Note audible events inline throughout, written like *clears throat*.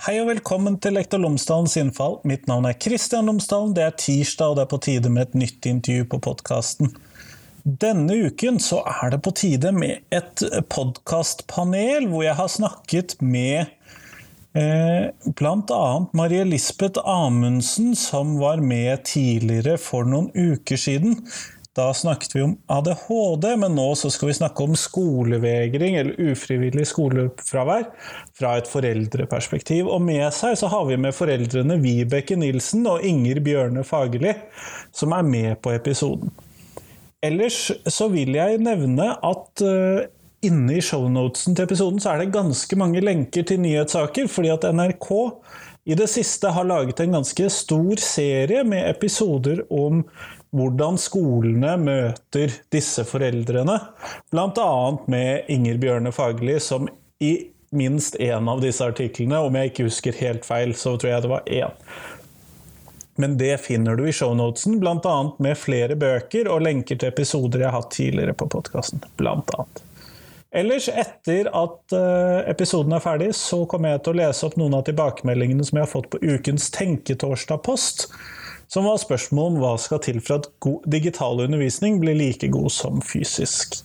Hei og velkommen til Lektor Lomsdalens innfall. Mitt navn er Kristian Lomsdalen. Det er tirsdag, og det er på tide med et nytt intervju på podkasten. Denne uken så er det på tide med et podkastpanel hvor jeg har snakket med eh, bl.a. Marie Lisbeth Amundsen, som var med tidligere for noen uker siden. Da snakket vi om ADHD, men nå skal vi snakke om skolevegring, eller ufrivillig skolefravær, fra et foreldreperspektiv. Og med seg så har vi med foreldrene Vibeke Nilsen og Inger Bjørne Fagerli, som er med på episoden. Ellers så vil jeg nevne at uh, inne i shownotesen til episoden så er det ganske mange lenker til nyhetssaker, fordi at NRK i det siste har laget en ganske stor serie med episoder om hvordan skolene møter disse foreldrene. Bl.a. med Inger Bjørne Fagerli, som i minst én av disse artiklene, om jeg ikke husker helt feil, så tror jeg det var én. Men det finner du i shownotesen, bl.a. med flere bøker og lenker til episoder jeg har hatt tidligere på podkasten. Ellers, etter at eh, episoden er ferdig, så kommer jeg til å lese opp noen av tilbakemeldingene som jeg har fått på ukens Tenketorsdag-post som var spørsmål om hva skal til for at digital undervisning blir like god som fysisk.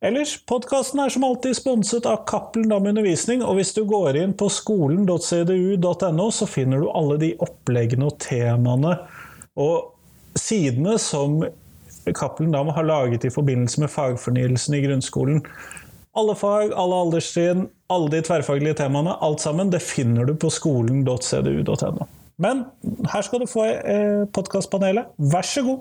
Ellers, podkasten er som alltid sponset av Cappelen Dam Undervisning, og hvis du går inn på skolen.cdu.no, så finner du alle de oppleggene og temaene og sidene som Cappelen Dam har laget i forbindelse med fagfornyelsen i grunnskolen. Alle fag, alle alderstrinn, alle de tverrfaglige temaene, alt sammen, det finner du på skolen.cdu.no. Men her skal du få eh, podkastpanelet. Vær så god!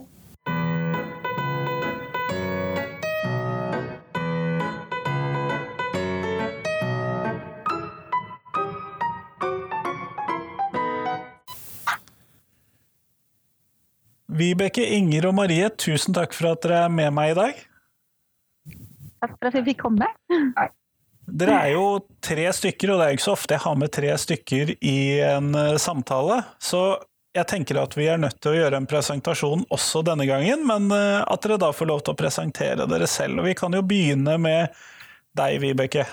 Vibeke, Inger og Marie, tusen takk for at dere er med meg i dag. Takk for at vi fikk komme. Dere er jo tre stykker, og det er jo ikke så ofte jeg har med tre stykker i en eh, samtale. Så jeg tenker at vi er nødt til å gjøre en presentasjon også denne gangen, men eh, at dere da får lov til å presentere dere selv. Og vi kan jo begynne med deg, Vibeke.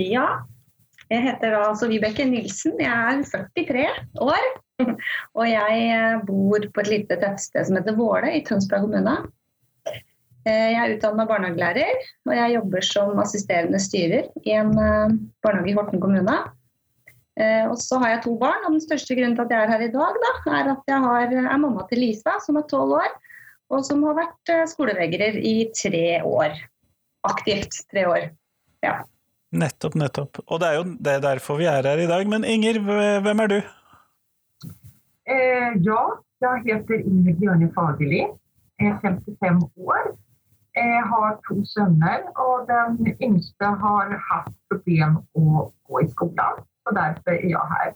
Ja, jeg heter altså Vibeke Nilsen. Jeg er 43 år. *laughs* Og jeg eh, bor på et lite tettsted som heter Våle i Tønsberg kommune. Eh, jeg er utdanna barnehagelærer, og jeg jobber som assisterende styrer i en eh, barnehage i Horten kommune. Eh, og så har jeg to barn, og den største grunnen til at jeg er her i dag, da, er at jeg har, er mamma til Lisa, som er tolv år, og som har vært skolevegrer i tre år. Aktivt tre år. Ja. Nettopp, nettopp. Og det er jo det er derfor vi er her i dag. Men Inger, hvem er du? Eh, ja, jeg heter Inger Bjørne Fagerli. Jeg er 55 år. Jeg har to sønner, og den yngste har hatt problem å gå i skolen. Og derfor er jeg her.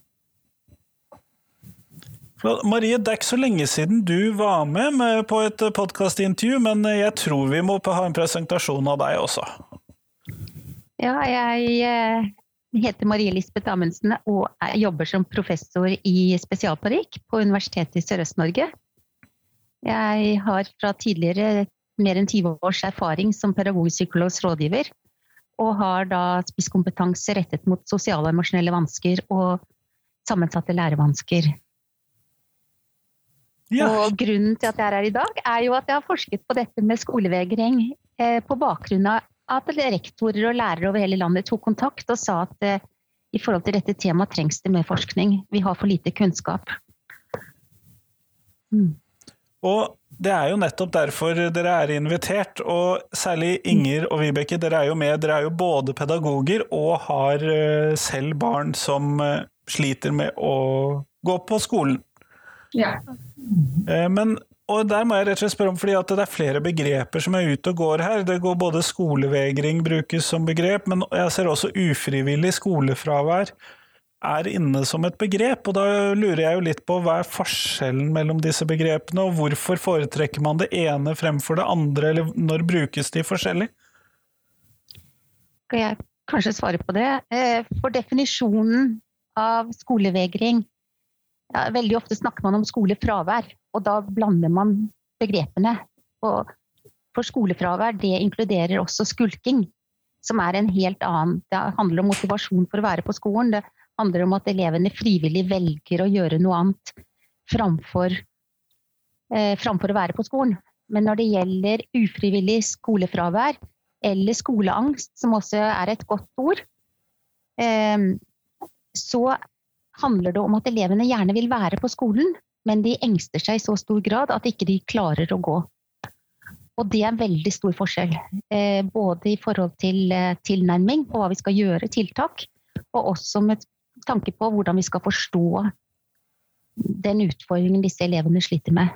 Marie, det er ikke så lenge siden du var med på et podkastintervju, men jeg tror vi må ha en presentasjon av deg også. Ja, jeg eh, heter Marie Lisbeth Amundsen og jobber som professor i spesialparykk på Universitetet i Sørøst-Norge. Jeg har fra tidligere mer enn 20 års erfaring som pedagogpsykologs rådgiver. Og har da spisskompetanse rettet mot sosiale og emosjonelle vansker og sammensatte lærevansker. Ja. Og grunnen til at jeg er her i dag, er jo at jeg har forsket på dette med skolevegring eh, på bakgrunn av at rektorer og lærere over hele landet tok kontakt og sa at eh, i forhold til dette temaet trengs det mer forskning. Vi har for lite kunnskap. Mm. Og det er jo nettopp derfor dere er invitert, og særlig Inger og Vibeke, dere er jo med. Dere er jo både pedagoger og har eh, selv barn som eh, sliter med å gå på skolen. Ja. Eh, men, og der må jeg rett og slett spørre om, fordi det er flere begreper som er ute og går her. Det går både skolevegring brukes som begrep, men jeg ser også ufrivillig skolefravær er inne som et begrep, og da lurer jeg jo litt på hva er forskjellen mellom disse begrepene, og hvorfor foretrekker man det ene fremfor det andre, eller når brukes de forskjellig? Skal jeg kanskje svare på det? Eh, for definisjonen av skolevegring ja, Veldig ofte snakker man om skolefravær, og da blander man begrepene. Og for skolefravær, det inkluderer også skulking, som er en helt annen Det handler om motivasjon for å være på skolen. Det handler om at elevene frivillig velger å gjøre noe annet framfor, eh, framfor å være på skolen. Men når det gjelder ufrivillig skolefravær eller skoleangst, som også er et godt ord, eh, så handler det om at elevene gjerne vil være på skolen, men de engster seg i så stor grad at ikke de klarer å gå. Og det er en veldig stor forskjell. Eh, både i forhold til eh, tilnærming på hva vi skal gjøre, tiltak, og også med tanke på hvordan vi skal forstå den utfordringen disse elevene sliter med.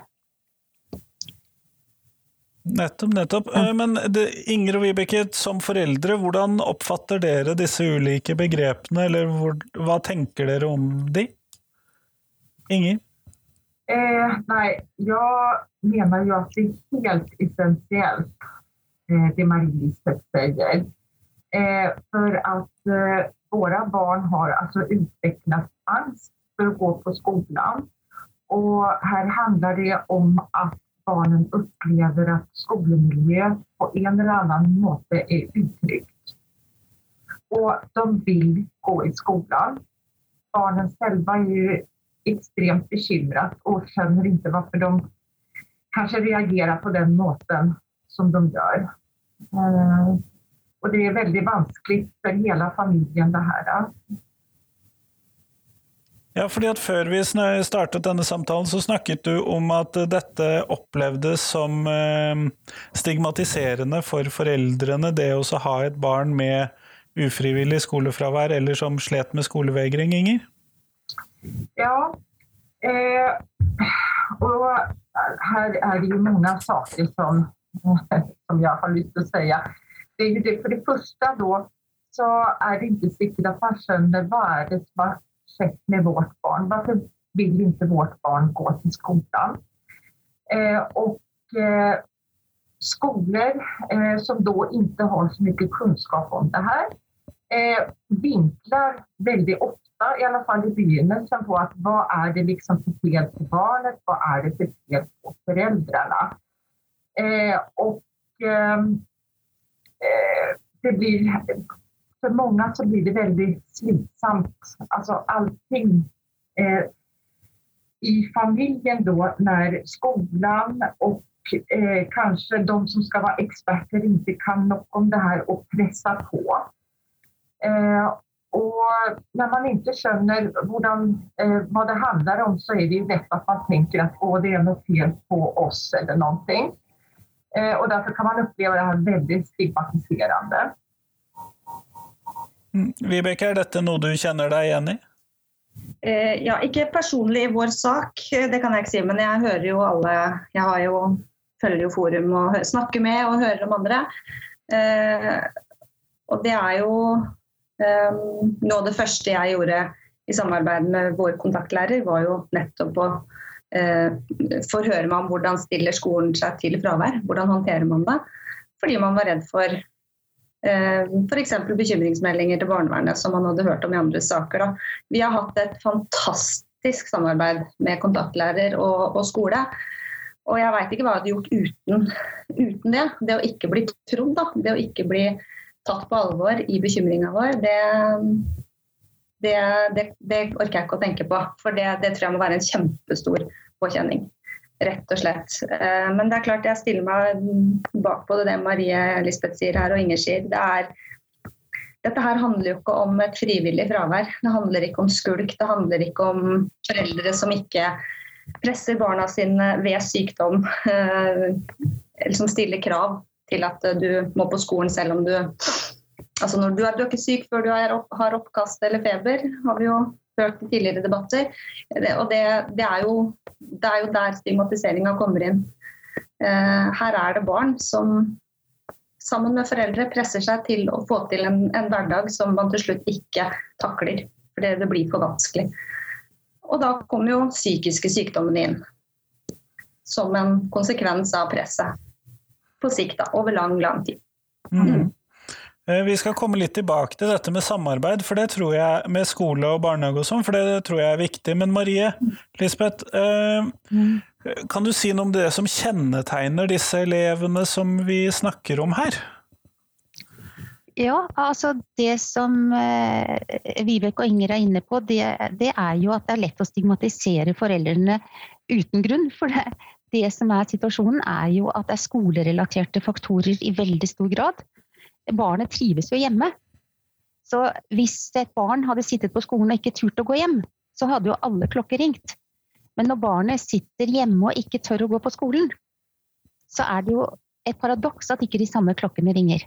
Nettopp, nettopp. Eh, men det, Inger og Vibeke, som foreldre, hvordan oppfatter dere disse ulike begrepene, eller hvor, hva tenker dere om de? Inger? Eh, nei, jeg mener jo at det er helt essensielt, eh, det Marie-Lisbeth sier. Eh, at att eh, våra barn har altså utviklet angst for å gå på skolen. Og her handler det om at barnen opplever at skolemiljøet på en eller annen måte er utrygt. Og de vil gå i skolen. Barnen selv er ekstremt extremt og skjønner ikke hvorfor de kanskje reagerer på den måten som de gjør. Og det er veldig vanskelig for hele familien, det her. Ja, fordi at Før vi startet denne samtalen, så snakket du om at dette opplevdes som eh, stigmatiserende for foreldrene, det å ha et barn med ufrivillig skolefravær eller som slet med skolevegring, Inger? Ja, eh, og her er det jo mange saker som, *laughs* som jeg har lyst til å si. Det är det, för det första då så är det inte viktigt att man skjønner hva er det som har skjedd med vårt barn. Varför vill inte vårt barn gå till skolan? Eh, och eh, skolor eh, som då inte har så mycket kunskap om det här eh, vinklar veldig ofte i alla fall i begynnelsen på att hva er det liksom for fel på barnet, hva er det for fel på föräldrarna? Eh, och ehm, eh, det blir, for mange så blir det veldig slitsamt. Alltså allting eh, i familjen då när skolan och eh, kanske de som ska vara experter inte kan något om det her och pressa på. Eh, och når man ikke skjønner hvordan, eh, hva det handler om, så er det ju lätt at man tenker at Åh, det er noe fel på oss eller noe. Eh, og derfor kan man oppleve det her veldig stigmatiserende. Mm. Vibeke, er dette noe du kjenner deg igjen i? Eh, ja, ikke personlig i vår sak, det kan jeg ikke si. Men jeg hører jo alle Jeg har jo, følger jo forum og snakker med og hører om andre. Eh, og det er jo eh, noe av det første jeg gjorde i samarbeid med vår kontaktlærer, var jo nettopp å uh, forhøre meg om hvordan stiller skolen seg til fravær. Hvordan håndterer man det? Fordi man var redd for uh, f.eks. bekymringsmeldinger til barnevernet, som man hadde hørt om i andre saker. Vi har hatt et fantastisk samarbeid med kontaktlærer og, og skole. Og jeg veit ikke hva jeg hadde gjort uten, uten, det. Det å ikke bli trodd, da. Det å ikke bli tatt på alvor i bekymringa vår, det, det, det, det, orker jeg ikke å tenke på. For det, tror jeg må være en kjempestor påkjenning. Rett og slett. Eh, men det er klart jeg stiller meg bak både det Marie Lisbeth sier her og Inger sier. Det er, dette her handler jo ikke om et frivillig fravær. Det handler ikke om skulk. Det handler ikke om foreldre som ikke presser barna sine ved sykdom, eh, eller som stiller krav til at du må på skolen selv om du Altså når du er, du er ikke syk før du opp, har oppkast eller feber, har vi jo hørt i tidligere debatter. Og det, det, er jo, det, er jo, der stigmatiseringa kommer inn. Uh, her er det barn som sammen med foreldre presser seg til å få til en, en hverdag som man til slutt ikke takler, fordi det blir for vanskelig. Og da kommer jo psykiske sykdommene inn som en konsekvens av presset på sikt, da, over lang, lang tid. Mm. Eh, vi skal komme litt tilbake til dette med samarbeid, for det tror jeg med skole og barnehage og sånn, for det tror jeg er viktig. Men Marie Lisbeth, eh, mm. kan du si noe om det som kjennetegner disse elevene som vi snakker om her? Ja, altså det som eh, Vibeke og Inger er inne på, det, det, er jo at det er lett å stigmatisere foreldrene uten grunn. For det, det som er situasjonen, er jo at det er skolerelaterte faktorer i veldig stor grad. Barnet trives jo hjemme. Så hvis et barn hadde sittet på skolen og ikke turt å gå hjem, så hadde jo alle klokker ringt. Men når barnet sitter hjemme og ikke tør å gå på skolen, så er det jo et paradoks at ikke de samme klokkene ringer.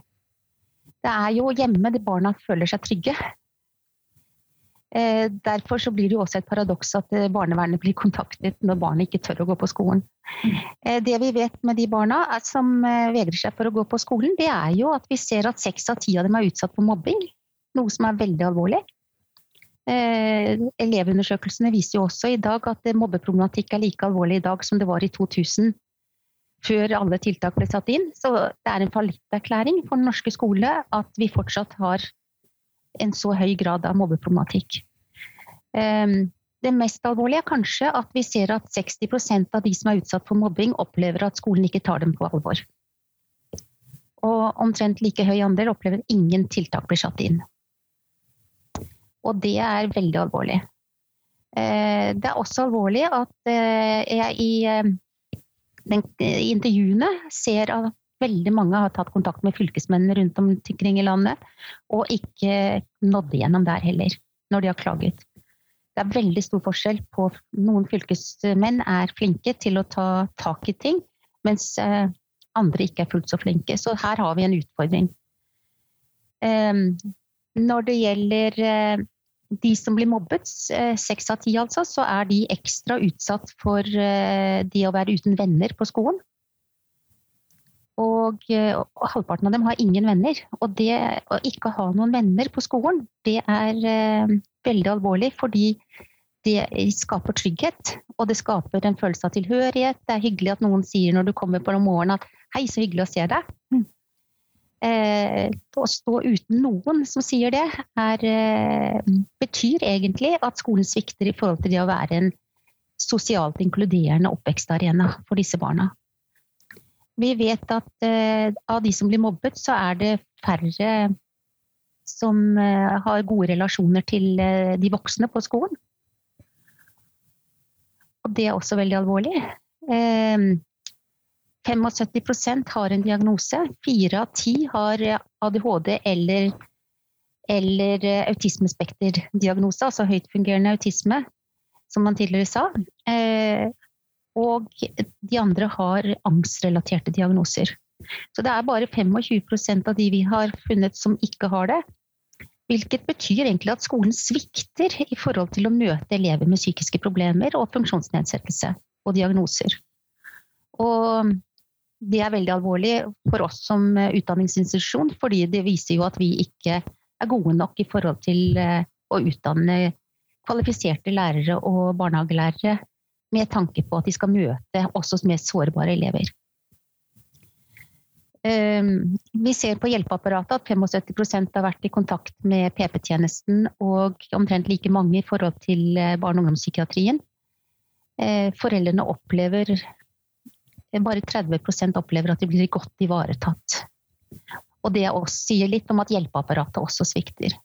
Det er jo hjemme de barna føler seg trygge. Eh, derfor så blir det jo også et paradoks at eh, barnevernet blir kontaktet når barnet ikke tør å gå på skolen. Eh, det vi vet med de barna som vegrer seg for å gå på skolen, det er jo at vi ser at seks av ti av dem er utsatt for mobbing. Noe som er veldig alvorlig. Elevundersøkelsene viser jo også i dag at mobbeproblematikk er like alvorlig i dag som det var i 2000 før alle tiltak ble satt inn. Så det er en fallitterklæring for den norske skole at vi fortsatt har en så høy grad av mobbeproblematikk. Ehm, det mest alvorlige er kanskje at vi ser at 60% av de som er utsatt for mobbing, opplever at skolen ikke tar dem på alvor. Og omtrent like høy andel opplever ingen tiltak blir satt inn. Og det er veldig alvorlig. Eh, det er også alvorlig at eh, jeg eh, i intervjuene ser at veldig mange har tatt kontakt med fylkesmennene rundt omkring i landet, og ikke nådde gjennom der heller, når de har klaget. Det er veldig stor forskjell på Noen fylkesmenn er flinke til å ta tak i ting, mens eh, andre ikke er fullt så flinke. Så her har vi en utfordring. Ehm, når det gjelder eh, de som blir mobbet, eh, seks av ti altså, så er de ekstra utsatt for de å være uten venner på skolen. Og, eh, og, halvparten av dem har ingen venner. Og det å ikke ha noen venner på skolen, det er eh, veldig alvorlig fordi det skaper trygghet. Og det skaper en følelse av tilhørighet. Det er hyggelig at noen sier når du kommer på morgenen at 'hei, så hyggelig å se deg'. Eh, å stå uten noen som sier det, er, eh, betyr egentlig at skolen svikter i forhold til det å være en sosialt inkluderende oppvekstarena for disse barna. Vi vet at eh, av de som blir mobbet, så er det færre som eh, har gode relasjoner til eh, de voksne på skolen. Og det er også veldig alvorlig. Eh, 75% har en diagnose. Fire av ti har ADHD eller, eller autismespekterdiagnose, altså høytfungerende autisme, som man tidligere sa. Og de andre har angstrelaterte diagnoser. Så det er bare 25% av de vi har funnet som ikke har det. Hvilket betyr egentlig at skolen svikter i forhold til å møte elever med psykiske problemer og funksjonsnedsettelse og diagnoser. Og det er veldig alvorlig for oss som utdanningsinstitusjon, fordi det viser jo at vi ikke er gode nok i forhold til eh, å utdanne kvalifiserte lærere og barnehagelærere med tanke på at de skal møte også mer sårbare elever. Ehm, vi ser på hjelpeapparatet at 75% har vært i kontakt med PP-tjenesten, og omtrent like mange i forhold til eh, barne- og ungdomspsykiatrien. Foreldrene opplever bare 30% opplever at de blir godt ivaretatt. Og det sier litt om at hjelpeapparatet også svikter.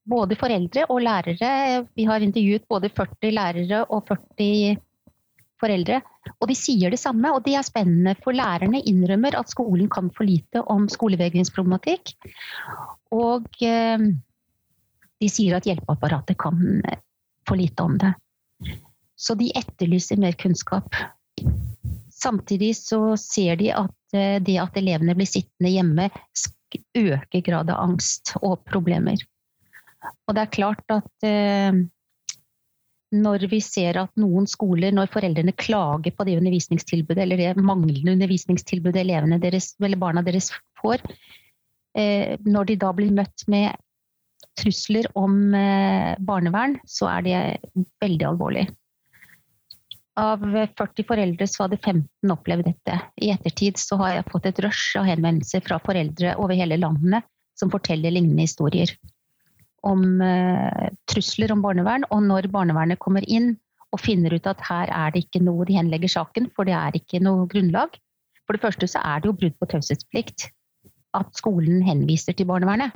Eh, både foreldre og lærere. Vi har intervjuet både 40 lærere og 40 foreldre. Og de sier det samme, og det er spennende. For lærerne innrømmer at skolen kan for lite om skolevegringsproblematikk. Og eh, de sier at hjelpeapparatet kan for lite om det. Så de etterlyser mer kunnskap. Samtidig så ser de at eh, det at elevene blir sittende hjemme, øker grad av angst og problemer. Og det er klart at eh, når vi ser at noen skoler, når foreldrene klager på det undervisningstilbudet eller det manglende undervisningstilbudet elevene deres, eller barna deres får, eh, når de da blir møtt med trusler om barnevern, så er det veldig alvorlig. Av 40 foreldre så hadde 15 opplevd dette. I ettertid så har jeg fått et rush av henvendelser fra foreldre over hele landet som forteller lignende historier om eh, trusler om barnevern. Og når barnevernet kommer inn og finner ut at her er det ikke noe de henlegger saken, for det er ikke noe grunnlag. For det første så er det jo brudd på taushetsplikt. at skolen henviser til barnevernet.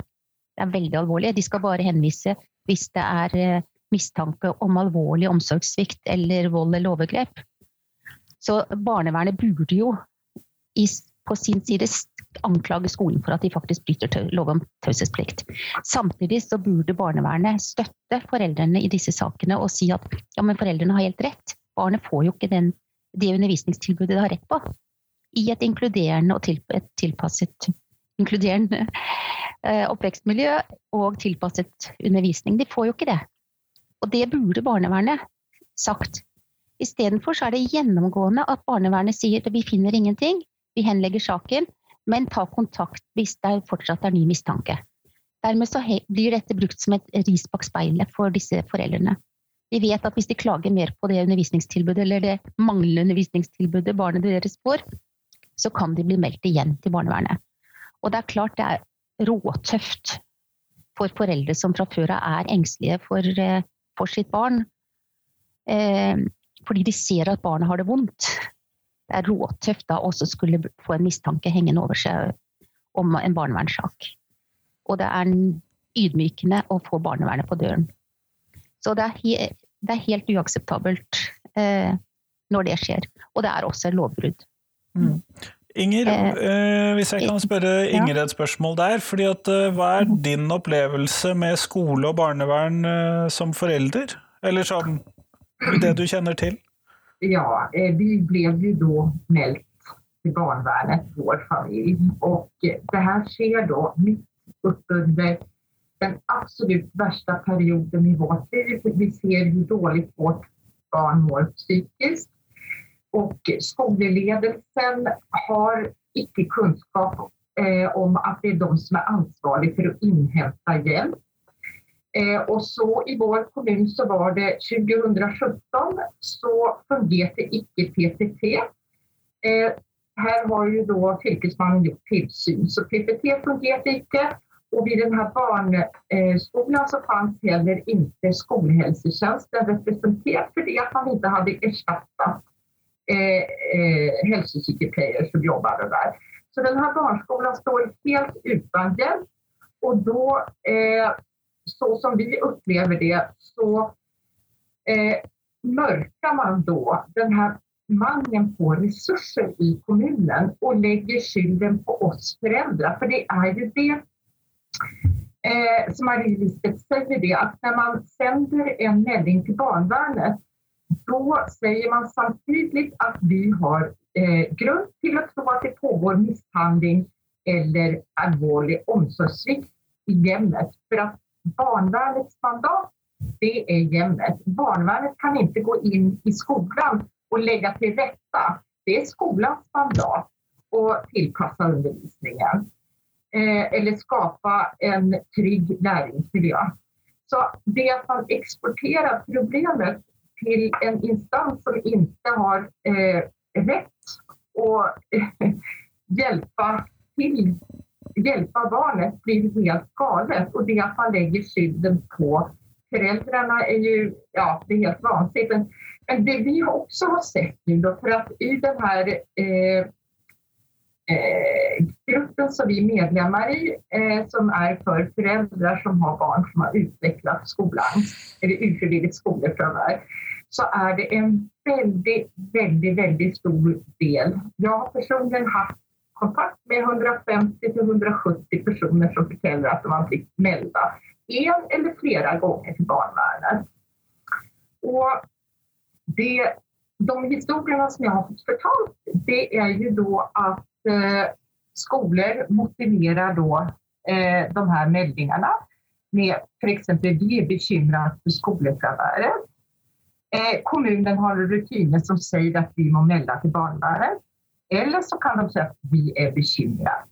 Det er veldig alvorlig. De skal bare henvise hvis det er eh, mistanke om alvorlig omsorgssvikt eller vold eller overgrep. Så barnevernet burde jo på sin side anklage skolen for at de faktisk bryter lov om taushetsplikt. Samtidig så burde barnevernet støtte foreldrene i disse sakene og si at ja, men foreldrene har helt rett. Barnet får jo ikke den, det undervisningstilbudet det har rett på. I et inkluderende og et tilpasset inkluderende eh, oppvekstmiljø og tilpasset undervisning. De får jo ikke det. Og det burde barnevernet sagt. Istedenfor er det gjennomgående at barnevernet sier at vi finner ingenting, vi henlegger saken, men ta kontakt hvis det fortsatt er ny mistanke. Dermed så blir dette brukt som et ris bak speilet for disse foreldrene. Vi vet at hvis de klager mer på det undervisningstilbudet eller det manglende undervisningstilbudet barnet deres får, så kan de bli meldt igjen til barnevernet. Og det er klart det er råtøft for foreldre som fra før av er engstelige for, eh, for sitt barn. Eh, fordi de ser at barnet har det vondt. Det er råtøft da også skulle få en mistanke hengende over seg om en barnevernssak. Og det er ydmykende å få barnevernet på døren. Så det er, he det er helt uakseptabelt eh, når det skjer. Og det er også et lovbrudd. Mm. Inger, eh, eh, hvis jeg kan spørre Inger et spørsmål der. fordi at, eh, Hva er din opplevelse med skole og barnevern eh, som forelder? Eller som det du kjenner til? Ja, eh, vi ble ju då meldt til barnvärnet, vår familie. Og det här sker då mitt upp under den absolut värsta perioden i vårt liv. Vi ser hur dåligt vårt barn mår psykisk. Och skoleledelsen har ikke kunnskap eh, om at det er de som er ansvarlige for å inhämta hjelp. Eh, og så I vår kommune så var det 2017 så fungerte ikke PPT. Eh, her har jo da fylkesmannen gjort tilsyn, så PPT fungerte ikke. Og ved denne barneskolen så fantes heller ikke skolehelsetjenesten representert fordi at man ikke hadde erstattet eh, eh, som jobbade der. Så denne barneskolen står helt uten hjelp. Og da eh, så som vi upplever det, så eh, mörkar man då den här mangeln på resurser i kommunen och lägger skylden på oss föräldrar. För det är ju det eh, som Marie-Lisbeth säger, det, att när man sänder en melding till barnvärnet da sier man samtidig at vi har eh, grunn til att tro at det pågår misshandling eller alvorlig omsorgssvikt i hemmet. För at barnevernets mandat, det er hjemmet. Barnvärnet kan ikke gå inn i skolen og legge til rette. Det er skolans mandat att tillpassa undervisningen. Eh, eller skapa en trygg näringsmiljö. Så det att man exporterar problemet til en instans som ikke har eh, rett å eh, *laughs* hjelpe til hjelpe barnet blir helt galet. Och det att man lägger skylden på föräldrarna er jo ja, det är helt vanskelig. Men, men det vi også har sett nu, då, för att i den här eh, eh, gruppen som vi er medlemmer i, eh, som er for föräldrar som har barn som har utviklet skolan, eller ufrivillig skolefravær, så er det en veldig, väldigt, väldigt stor del. Jeg har personlig hatt kontakt med 150-170 personer som forteller at de har blitt meldt en eller flere ganger til barnevernet. Og det, de historiene som jeg har fått fortalt, det er jo da at eh, skoler motiverer da, eh, de her meldingene med f.eks. vi er bekymret for skolefraværet. Eh, kommunen har rutiner som sier at vi må melde til barnevernet. Eller så kan de si at vi er bekymret.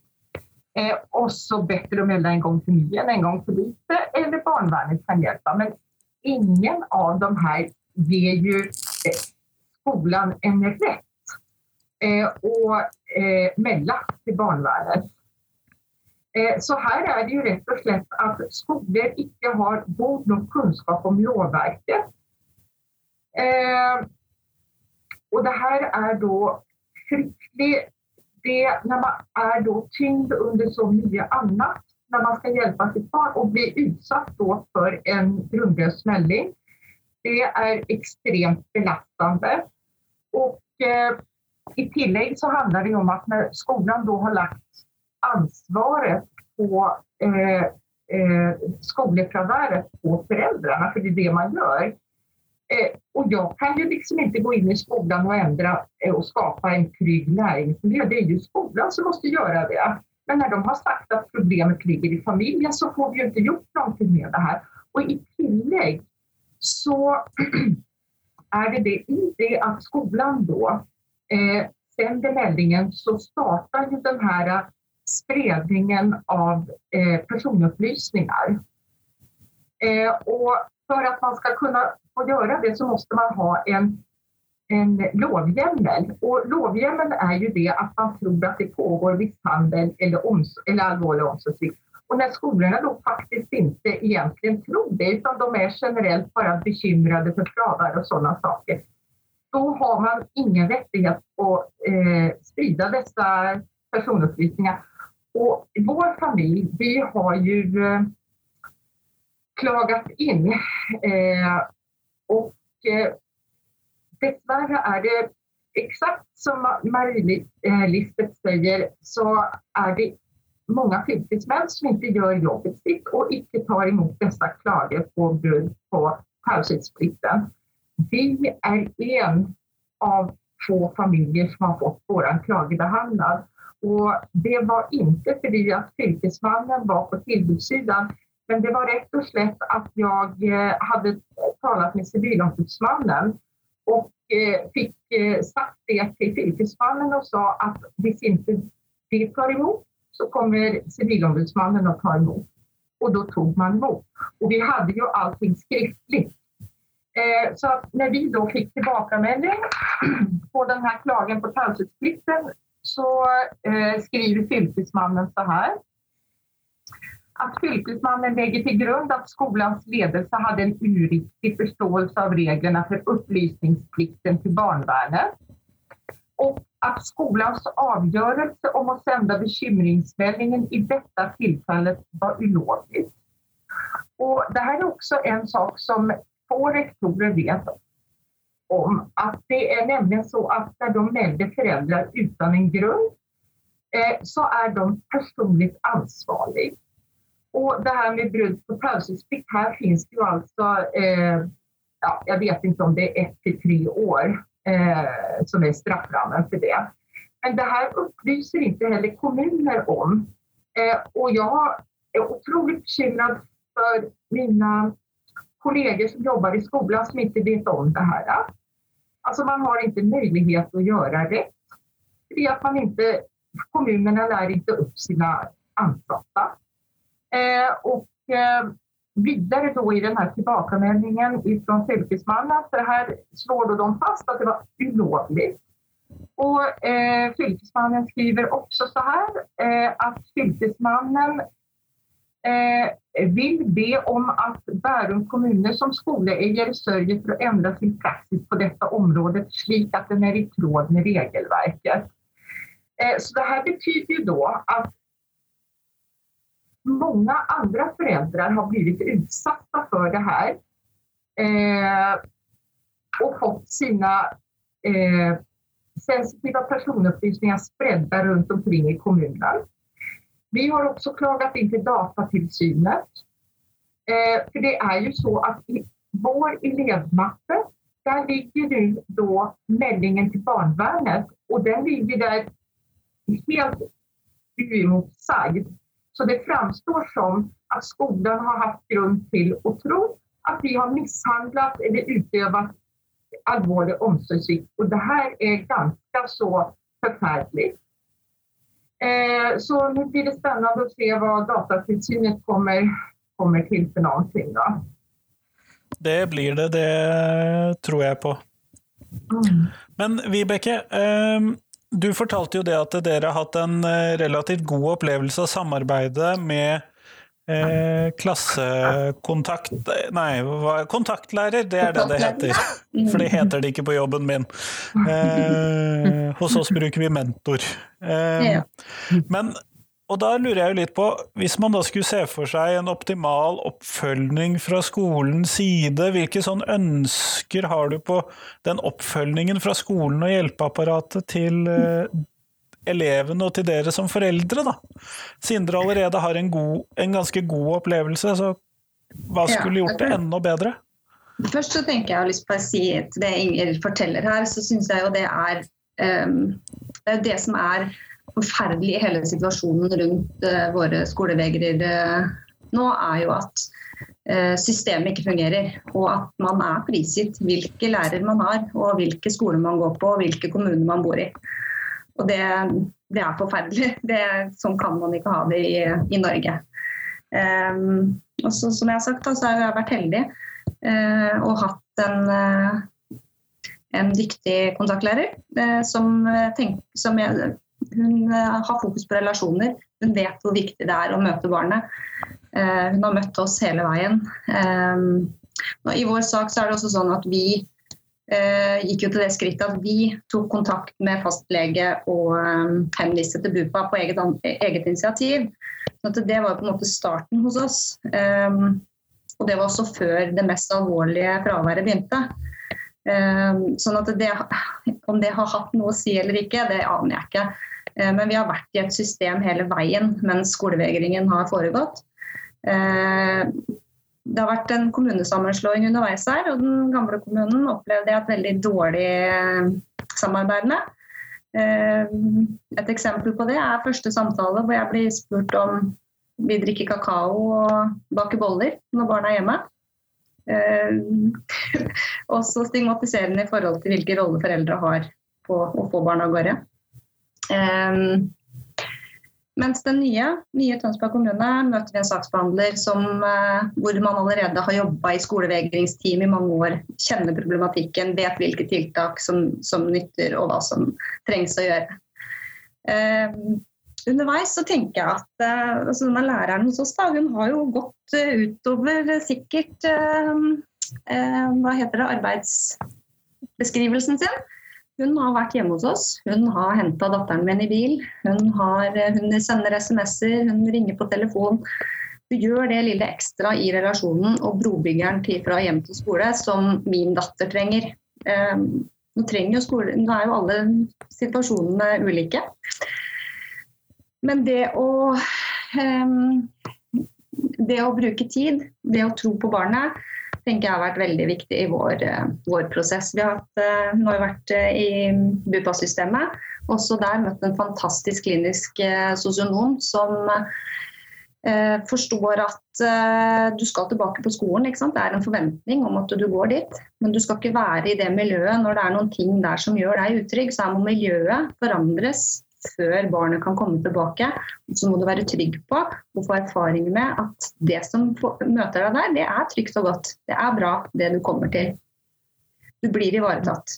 Eh, og så bedre å melde en gang for mye enn en gang for lite, eller barnevernet kan hjelpe. Men ingen av de her gir jo eh, skolen en rett eh, å eh, melde til barnevernet. Eh, så her er det jo rett og slett at skoler ikke har god nok kunnskap om lovverket Eh, og det her er da fryktelig det när man är då tyngd under så mycket annat när man ska hjälpa sitt barn och bli utsatt då för en grundlös smällning. Det är extremt belastande. Och eh, i tillägg så handlar det om att när skolan då har lagt ansvaret på eh, eh, skolefraväret på föräldrarna, för det är det man gör. Eh, och jag kan ju liksom inte gå in i skolan och ändra eh, och skapa en trygg näringsmiljö. Det är ju skolan som måste göra det. Men när de har sagt att problemet ligger i familjen så får vi ju inte gjort någonting med det här. Och i tillägg så *clears throat* är det det i det att skolan då eh, sänder meldingen så startar ju den här spridningen av eh, personupplysningar. Eh, och för att man ska kunna få göra det så måste man ha en, en lovhjemmel. Och lovhjemmeln är ju det att man tror att det pågår misshandel eller, oms- eller allvarlig omsorgssvikt. Och när skolorna då faktiskt inte egentligen tror det utan de är generellt bara bekymrade för frånvaro och sådana saker. Då har man ingen rättighet att eh, sprida dessa personupplysningar. Och vår familj, vi har ju eh, klagat in eh, och eh, dessvärre är det exakt som Marie-Lisbeth säger så är det många fritidsmän som inte gör jobbet sitt och inte tar emot dessa klagor på grund på taushedsplikten. Vi är en av få familjer som har fått vår klage behandlad. Och det var inte för att fylkesmannen var på tillbudssidan men det var rett och slett att jag hadde hade talat med civilombudsmannen och eh, fick eh, sagt det till fylkesmannen och sa att hvis inte det tar emot så kommer civilombudsmannen att ta emot. Och då tog man emot. Och vi hade ju allting skriftligt. Så når vi då fick tilbakemelding *clears throat* på den här klagen på taushedsplikten så skriver fylkesmannen så här att fylkesmannen lägger till grund att skolans ledelse hade en uriktig förståelse av reglerna för upplysningsplikten till barnvärnet och att skolans avgörelse om att sända bekymringsmeldingen i detta tillfället var ulovlig. Och det här är också en sak som få rektorer vet om, att det är nämligen så att när de melder föräldrar utan en grund eh, så är de personligt ansvariga. Och det här med brudd på pauseplikt, här finns det ju alltså, eh, ja, jag vet inte om det är ett till tre år eh, som är strafframen för det. Men det här upplyser inte heller kommuner om. Eh, och jag är otroligt bekymrad för mina kollegor som jobbar i skolan som inte vet om det här. Alltså man har inte möjlighet att göra rätt. Det är att man inte, kommunerna lär inte upp sina ansatta. Eh, och eh, vidare då i den här tillbakameldingen ifrån fylkesmannen, för här slår de fast att det var olovligt. Och eh, fylkesmannen skriver också så här eh, att fylkesmannen eh, vill be om att Bärum kommuner som skoleägare sörjer för att ändra sin praxis på detta område slik att den är i tråd med regelverket. Eh, så det här betyder ju då att många andra föräldrar har blivit utsatta för det här eh, och fått sina eh, sensitiva personupplysningar spridda runt omkring i kommunen. Vi har också klagat in till Datatillsynet. Eh, för det är ju så att i vår elevmappe, där ligger nu då meldingen till barnvärnet och den ligger där helt oemotsagd. Så det framstår som at skolen har hatt grunn til å tro at vi har mishandlet eller utövat alvorlig omsorgssvikt. Og det her er ganske så forferdelig. Eh, så nu blir det spennende å se hva Datatilsynet kommer, kommer for noen ting. Det blir det, det tror jeg på. Mm. Men Vibeke, eh, du fortalte jo det at dere har hatt en eh, relativt god opplevelse av samarbeidet med Eh, klassekontakt Nei, kontaktlærer, det er det det heter. For det heter det ikke på jobben min. Eh, hos oss bruker vi mentor. Eh, men, og da lurer jeg jo litt på, hvis man da skulle se for seg en optimal oppfølging fra skolens side, hvilke sånn ønsker har du på den oppfølgingen fra skolen og hjelpeapparatet til eh, elevene og til dere som foreldre, da. Siden dere allerede har en, god, en ganske god opplevelse, så hva skulle gjort det enda bedre? Først så tenker jeg har lyst på å si til det Inger forteller her, så syns jeg jo det er um, Det er det som er forferdelig i hele situasjonen rundt uh, våre skolevegrer uh, nå, er jo at uh, systemet ikke fungerer. Og at man er prisgitt hvilke lærer man har, og hvilke skoler man går på, og hvilke kommuner man bor i. Og det, det er forferdelig. *laughs* Det, sånn kan man ikke ha det i, i Norge. Um, og så, som jeg har sagt, så har jeg vært heldig uh, og hatt en, uh, en dyktig kontaktlærer uh, som, tenk, som jeg, hun har fokus på relasjoner. Hun vet hvor viktig det er å møte barnet. hun har møtt oss hele veien. Um, I vår sak så er det også sånn at vi Eh, gikk jo til det skrittet at vi tok kontakt med fastlege og eh, henviste til BUPA på eget, eget initiativ. Så det var på en måte starten hos oss. Og det var også før det mest alvorlige fraværet begynte. Sånn at det, Om det har hatt noe å si eller ikke, det aner jeg ikke. Uh, men vi har vært i et system hele veien mens skolevegringen har foregått. Uh, det har vært en kommunesammenslåing underveis her, og den gamle kommunen opplevde jeg et veldig dårlig eh, samarbeid med. Eh, et eksempel på det er første samtale hvor jeg blir spurt om vi drikker kakao og baker boller når barna er hjemme. Eh, *laughs* også stigmatiserende i forhold til hvilke rolle foreldre har på å få barna av gårde. Mens den nye, nye Tønsberg kommune møter vi en saksbehandler som, eh, hvor man allerede har jobba i skolevegringsteam i mange år, kjenner problematikken, vet hvilke tiltak som, som nytter og hva som trengs å gjøre. Eh, underveis så tenker jeg at eh, altså denne læreren hos oss da, hun har jo gått uh, utover sikkert eh, eh, hva heter det, arbeidsbeskrivelsen sin. Hun har vært hjemme hos oss. Hun har henta datteren min i bil. Hun, har, hun sender SMS-er, hun ringer på telefon. Du gjør det lille ekstra i relasjonen og brobyggeren til fra hjem til skole som min datter trenger. Um, nå, trenger skole, nå er jo alle situasjonene ulike. Men det å um, det å bruke tid, det å tro på barnet, tenker jeg har vært veldig viktig i vår, eh, vår prosess. Vi har, hatt, eh, nå har vært eh, i BUPA-systemet. Også der møtt en fantastisk klinisk sosionom som forstår at du skal tilbake på skolen. Det er en forventning om at du går dit. Men du skal ikke være i det miljøet når det er noen ting der som gjør deg utrygg. Så må miljøet forandres før barnet kan komme tilbake. Så må du være trygg på og få erfaring med at det som møter deg der, det er trygt og godt. Det er bra, det du kommer til. Du blir ivaretatt.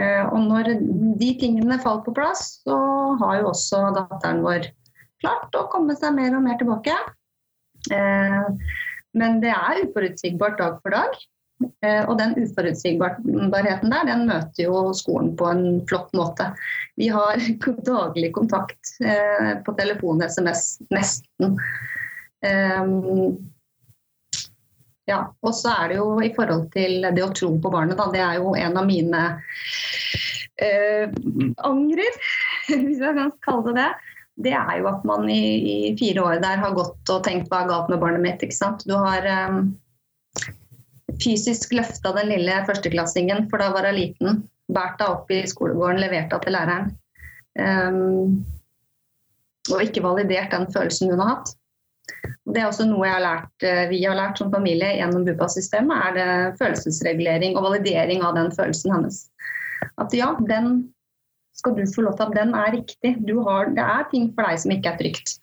Eh, og når de tingene faller på plass, så har jo også datteren vår klart å komme seg mer og mer tilbake. Eh, men det er uforutsigbart dag for dag. Eh, og den uforutsigbarheten der, den møter jo skolen på en flott måte. Vi har *laughs* daglig kontakt eh, på telefon, SMS, nesten. Um, ja, og så er det jo i forhold til det å tro på barnet, da. Det er jo en av mine uh, angrer, *laughs* hvis jeg kan kalle det det. Det er jo at man i, i, fire år der har gått og tenkt hva er galt med barnet mitt. ikke sant? Du har um, fysisk løfta den lille førsteklassingen, for da var hun liten. Båret henne opp i skolegården, levert henne til læreren. Um, og ikke validert den følelsen hun har hatt. Det er også noe har lært, eh, vi har lært som familie gjennom BUPA-systemet, er det følelsesregulering og validering av den følelsen hennes. At ja, den skal du få lov til at den er riktig. Har, det er ting for deg som ikke er trygt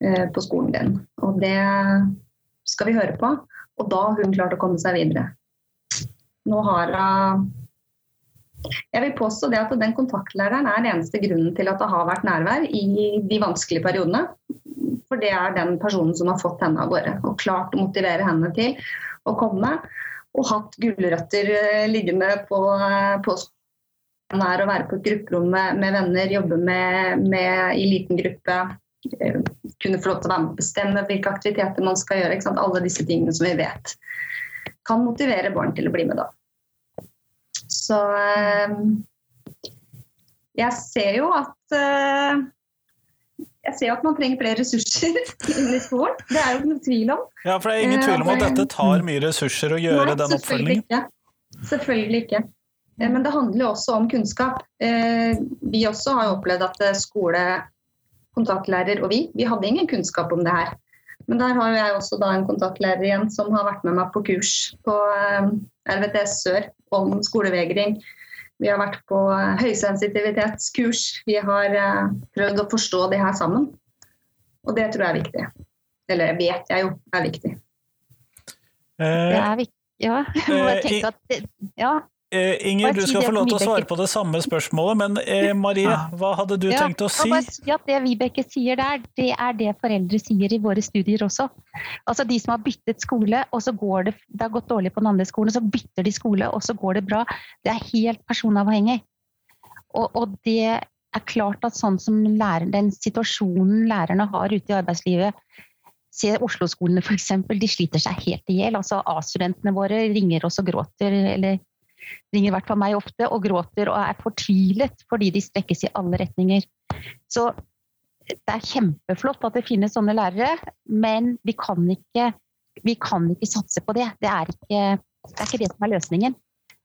eh, på skolen din. Og det skal vi høre på. Og da har hun klart å komme seg videre. Nå har hun Jeg vil påstå det at den kontaktlæreren er den eneste grunnen til at det har vært nærvær i de vanskelige periodene. for det er den personen som har fått henne av gårde. Og klart å motivere henne til å komme. Og hatt gulrøtter eh, liggende på, eh, på er å være på et grupperom med, med venner, jobbe med, med, i liten gruppe. Eh, kunne få lov til å være med og bestemme hvilke aktiviteter man skal gjøre. Alle disse tingene som vi vet kan motivere barn til å bli med da. Så jeg ser jo at jeg ser at man trenger flere ressurser *laughs* i skolen. Det er jo ikke noe tvil om. Ja, for det er ingen tvil om at dette tar mye ressurser å gjøre Nei, den oppfølgingen? Ikke. Selvfølgelig ikke. Eh, men det handler jo også om kunnskap. Eh, vi også har jo opplevd at eh, skole, kontaktlærer og vi, vi hadde ingen kunnskap om det her. Men der har jeg også da en kontaktlærer igjen som har vært med meg på kurs på RVTS Sør om skolevegring vi har vært på høysensitivitetskurs. Vi har eh, prøvd å forstå det her sammen. Og det tror jeg er viktig. Eller vet jeg jo er viktig. Det er viktig, ja. Jeg tenker at det, ja. Eh, Inger, du skal få lov til å svare på det samme spørsmålet, men eh, Marie, hva hadde du ja, tenkt å si? Ja, Det Vibeke sier der, det er det foreldre sier i våre studier også. Altså De som har byttet skole, og så går det, det har gått dårlig på den andre skolen, så bytter de skole, og så går det bra. Det er helt personavhengig. Og, og det er klart at sånn som lærer, den situasjonen lærerne har ute i arbeidslivet Se Oslo-skolene f.eks. De sliter seg helt i hjel. Altså, A-studentene våre ringer oss og gråter. eller ringer i hvert fall meg ofte og gråter og er fortvilet fordi de strekkes i alle retninger. Så det er kjempeflott at det finnes sånne lærere, men vi kan ikke, vi kan ikke satse på det. Det er ikke, det er ikke det som er løsningen.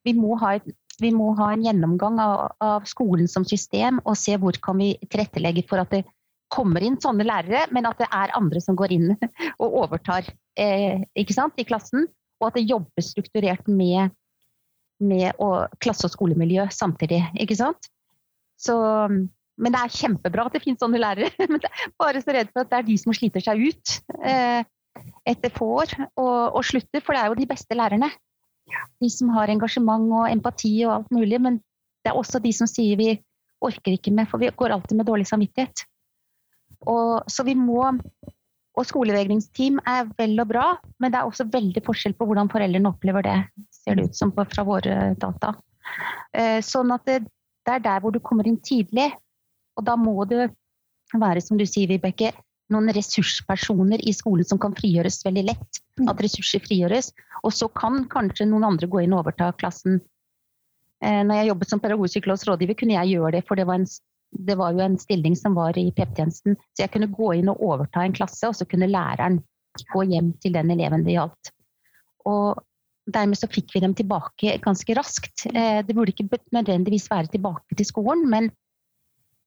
Vi må ha, vi må ha en gjennomgang av, av, skolen som system og se hvor kan vi tilrettelegge for at det kommer inn sånne lærere, men at det er andre som går inn *laughs* og overtar eh, i klassen. Og at det jobbes strukturert med med klasse- og skolemiljø samtidig. ikke sant? Så, men det er kjempebra at det finnes sånne lærere. *laughs* Men jeg er bare så redd for at det er de som sliter seg ut eh, etter få år og, og, slutter. For det er jo de beste lærerne. De som har engasjement og empati og alt mulig. Men det er også de som sier vi orker ikke mer, for vi går alltid med dårlig samvittighet. Og, så vi må og skolevegringsteam er vel og bra, men det er også veldig forskjell på hvordan foreldrene opplever det, ser det ut som fra våre data. Eh, sånn at det, det er der hvor du kommer inn tidlig, og da må det være, som du sier, Vibeke, noen ressurspersoner i skolen som kan frigjøres veldig lett. At ressurser frigjøres. Og så kan kanskje noen andre gå inn og overta klassen. Eh, når jeg jobbet som pedagogpsykolog rådgiver, kunne jeg gjøre det, for det var en det var jo en stilling som var i PP-tjenesten, så jeg kunne gå inn og overta en klasse, og så kunne læreren gå hjem til den eleven det gjaldt. Og dermed så fikk vi dem tilbake ganske raskt. Eh, det burde ikke nødvendigvis være tilbake til skolen, men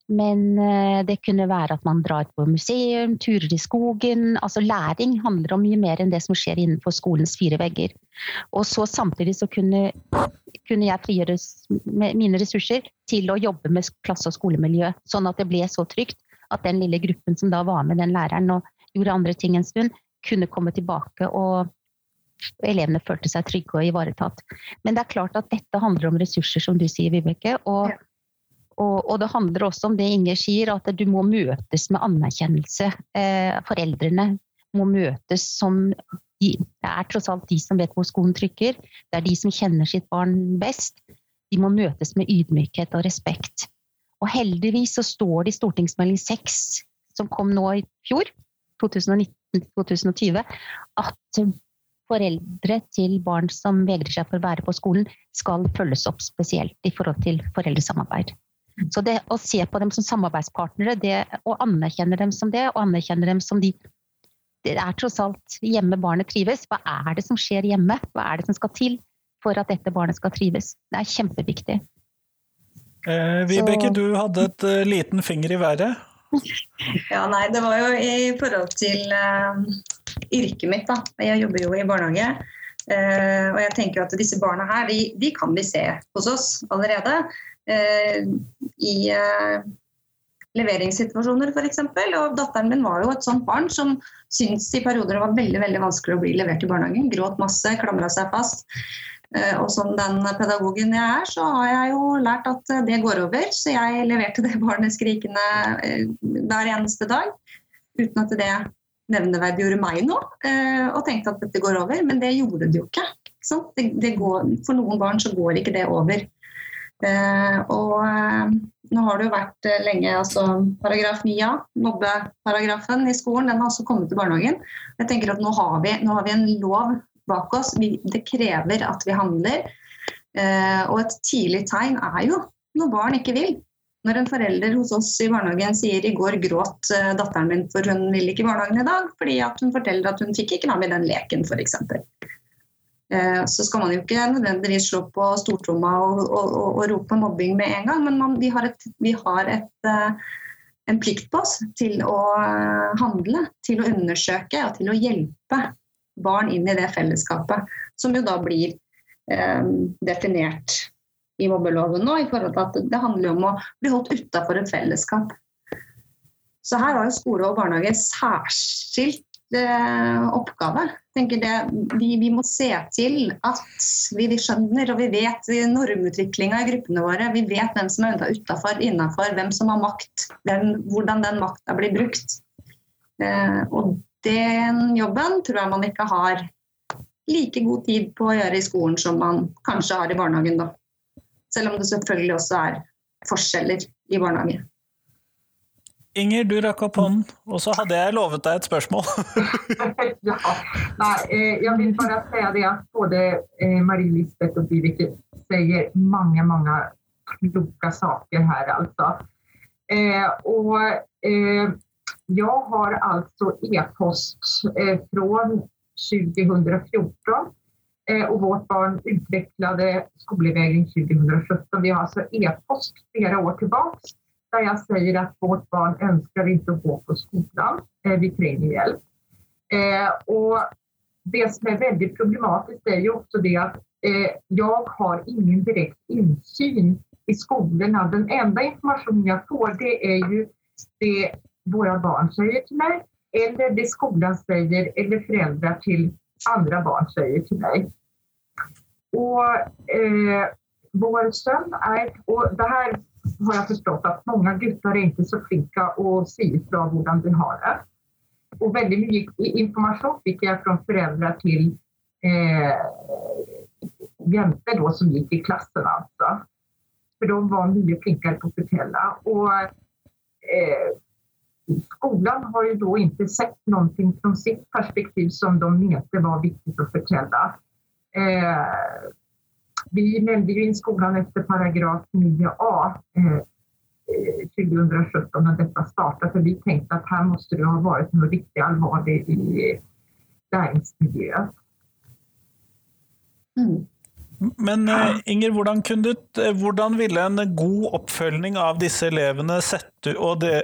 men eh, det kunne være at man drar på museum, turer i skogen. Altså læring handler om mye mer enn det som skjer innenfor skolens fire vegger. Og så samtidig så kunne, kunne jeg frigjøre mine ressurser til å jobbe med klasse- og skolemiljø. Sånn at det ble så trygt at den lille gruppen som da var med den læreren og gjorde andre ting en stund, kunne komme tilbake og elevene følte seg trygge og ivaretatt. Men det er klart at dette handler om ressurser, som du sier, Vibeke. og og, og, det handler også om det Inger sier, at du må møtes med anerkjennelse. Eh, foreldrene må møtes som de, Det er tross alt de som vet hvor skoen trykker. Det er de som kjenner sitt barn best. De må møtes med ydmykhet og respekt. Og heldigvis så står det i stortingsmelding 6, som kom nå i fjor, 2019-2020, at foreldre til barn som vegrer seg for å være på skolen, skal følges opp spesielt i forhold til foreldresamarbeid. Så det å se på dem som samarbeidspartnere, det, og anerkjenne dem som det, og anerkjenne dem som de Det er tross alt hjemme barnet trives. Hva er det som skjer hjemme? Hva er det som skal til for at dette barnet skal trives? Det er kjempeviktig. Eh, Vibeke, du hadde et uh, liten finger i været. *laughs* Ja, nei, det var jo i forhold til uh, yrket mitt, da. Jeg jobber jo i barnehage. Uh, og jeg tenker at disse barna her, de, de kan vi se hos oss allerede. Eh, i eh, leveringssituasjoner f.eks. Og datteren min var jo et sånt barn som syntes i perioder det var veldig veldig vanskelig å bli levert i barnehagen. Gråt masse, klamra seg fast. Eh, og som den pedagogen jeg er, så har jeg jo lært at det går over. Så jeg leverte det barnet skrikende hver eneste dag. uten at det nevneverdig gjorde meg noe, eh, og tenkte at dette går over. Men det gjorde det jo ikke. Det, det går, for noen barn så går ikke det over. Eh, og eh, nå har det jo vært lenge altså paragraf 9a, mobbeparagrafen i skolen, den har også kommet til barnehagen. Jeg tenker at Nå har vi, nå har vi en lov bak oss. Vi, det krever at vi handler. og et tidlig tegn er jo når barn ikke vil. Når en forelder hos oss i barnehagen sier i går gråt eh, datteren min for hun vil ikke i barnehagen i dag, fordi hun forteller at hun fikk ikke med i den leken f.eks. Eh, så skal man jo ikke nødvendigvis slå på stortromma og, og, og, og, rope mobbing med en gang, men man, vi har, et, vi har et, eh, en plikt på oss til å handle, til å undersøke og til å hjelpe barn inn i det fellesskapet, som jo da blir eh, definert i mobbeloven nå, i forhold til at det handler om å bli holdt utafor et fellesskap. Så her har jo skole og barnehage særskilt eh, oppgave. Det, vi, vi, må se til at vi, vi skjønner og vi vet normutviklinga i gruppene våre. Vi vet hvem som er utafor, innafor, hvem som har makt, hvem, hvordan den makta blir brukt. Eh, og den jobben tror jeg man ikke har like god tid på å gjøre i skolen som man kanskje har i barnehagen. da. Selv om det selvfølgelig også er forskjeller i barnehage. Inger, du rakk opp hånden, og så hadde jeg lovet deg et spørsmål. *laughs* ja, nei, eh, jeg vil bare si det at både eh, Marie Lisbeth og Vibeke sier mange, mange kloke saker her, altså. Eh, og jeg har altså e-post fra 2014 Eh, och vårt barn utvecklade skolvägring 2017. Vi har alltså e-post flera år tillbaks där jag säger att vårt barn önskar inte att gå på skolan. Eh, vi tränger hjälp. Eh, och det som är väldigt problematiskt är ju också det att jag har ingen direkt insyn i skolorna. Den enda information jag får det är ju det våra barn säger till mig eller det skolan säger eller föräldrar till andra barn säger till mig. Och eh, vår sønn er Og det her har jeg forstått at mange gutter er ikke så flinka å säga fra hvordan de har det. Og veldig mye informasjon fikk jeg fra föräldrar til eh, jenter då som gikk i klassen. alltså. For de var mye flinkere på att fortelle. Och eh, skolan har ju då inte sett någonting från sitt perspektiv som de mente var viktigt att förtälla. Eh, vi meldde ju in skolan efter paragraf 9a eh, 2017 när detta startade, för vi tänkte att här måste det ha varit något riktigt allvarligt i läringsmiljö. Mm. Men uh, Inger, hvordan, du, eh, hvordan, ville en god oppfølging av disse elevene sett ut, og de,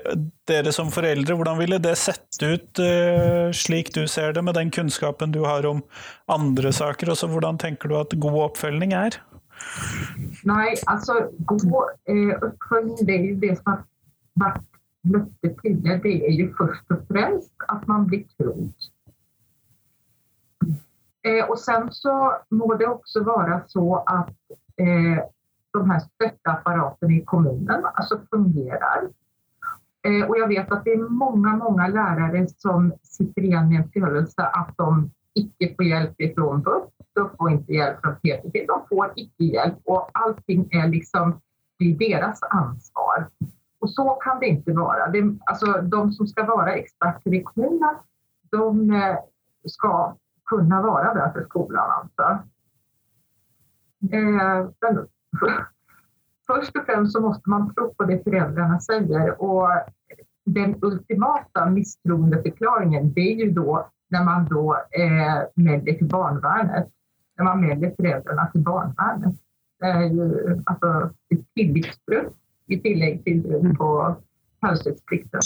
dere som foreldre, hvordan ville det sett ut uh, slik du ser det, med den kunnskapen du har om andre saker? Også, hvordan tenker du at god oppfølging er? Nei, altså god eh, oppfølging det er jo det som har vært løftet tidligere. Det er jo først og fremst at man blir trodd. Eh, och sen så må det också vara så att eh, de här stöttapparaterna i kommunen alltså fungerar. Eh, och jag vet att det är många, många lärare som sitter igen med en känsla att de icke får hjälp ifrån BUP, de får inte hjälp från PTP, de får icke hjälp och allting är liksom det deras ansvar. Och så kan det inte vara. Det, alltså, de som ska vara experter i kommunen, de eh, ska kunna vara där för skolan. Alltså. Eh, men, *laughs* först och främst så måste man tro på det föräldrarna säger och den ultimata misstroendeförklaringen det är ju då när man då eh, mäler till barnvärnet, när man mäler föräldrarna till barnvärnet. Det är ju alltså ett tilläggsbrott i tillägg till på taushetspliktene.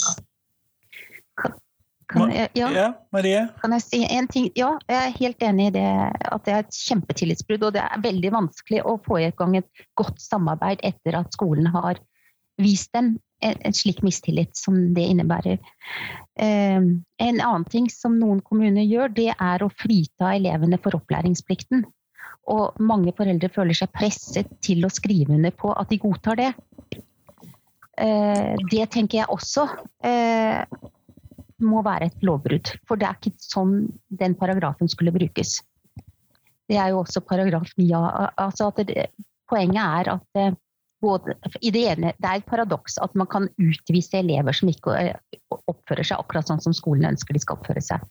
Kan jeg, ja. ja, Marie? Kan jeg si en ting? Ja, jeg er helt enig i det. At det er et kjempetillitsbrudd. Og det er veldig vanskelig å få i gang et godt samarbeid etter at skolen har vist dem en, en slik mistillit som det innebærer. Um, en annen ting som noen kommuner gjør, det er å frita elevene for opplæringsplikten. Og mange foreldre føler seg presset til å skrive under på at de godtar det. Uh, det tenker jeg også. Uh, må være et lovbrudd. For det er ikke sånn den paragrafen skulle brukes. Det er jo også paragraf 9 altså det, Poenget er at eh, både, det, ene, det er et paradoks at man kan utvise elever som ikke eh, oppfører seg akkurat sånn som skolen ønsker de skal oppføre seg.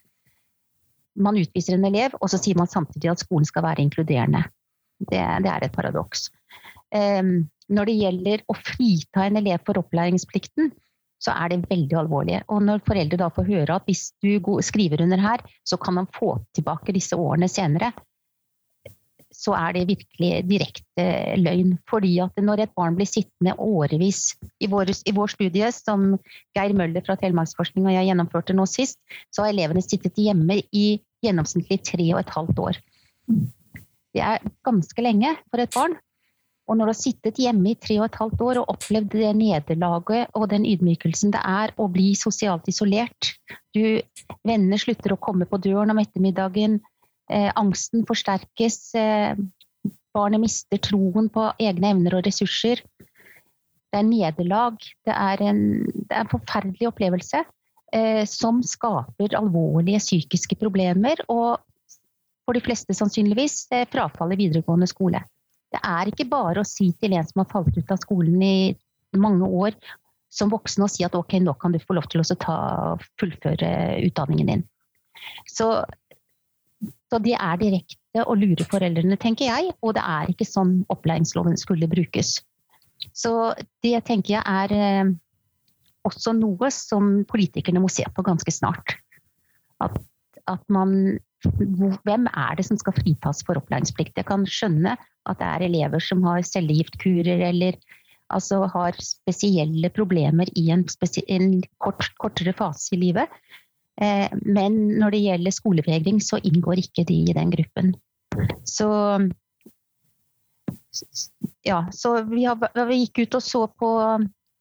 Man utviser en elev, og så sier man samtidig at skolen skal være inkluderende. Det, det er et paradoks. Um, når det gjelder å frita en elev for opplæringsplikten, så er det veldig alvorlig. Og når foreldre da får høre at hvis du skriver under her, så kan man få tilbake disse årene senere, så er det virkelig direkte løgn. Fordi at når et barn blir sittende årevis I vår, i vår studie, som Geir Møller fra Telemarksforskning og jeg gjennomførte nå sist, så har elevene sittet hjemme i gjennomsnittlig tre og et halvt år. Det er ganske lenge for et barn. Og når du har sittet hjemme i tre og et halvt år og opplevd det nederlaget og den ydmykelsen det er å bli sosialt isolert du, Venner slutter å komme på døren om ettermiddagen. Eh, angsten forsterkes. Eh, barnet mister troen på egne evner og ressurser. Det er nederlag. Det er en, det er en forferdelig opplevelse eh, som skaper alvorlige psykiske problemer. Og for de fleste sannsynligvis eh, frafall i videregående skole. Det er ikke bare å si til en som har falt ut av skolen i mange år, som voksen og si at ok, nå kan du få lov til å ta, fullføre utdanningen din. Så, så det er direkte å lure foreldrene, tenker jeg. Og det er ikke sånn opplæringsloven skulle brukes. Så det tenker jeg er eh, også noe som politikerne må se på ganske snart. At, at man hvem er det som skal fritas for opplæringsplikt? Jeg kan skjønne at det er elever som har cellegiftkurer eller altså har spesielle problemer i en, en kort, kortere fase i livet. Eh, men når det gjelder skolevegring, så inngår ikke de i den gruppen. Så ja, så vi, har, vi gikk ut og så på,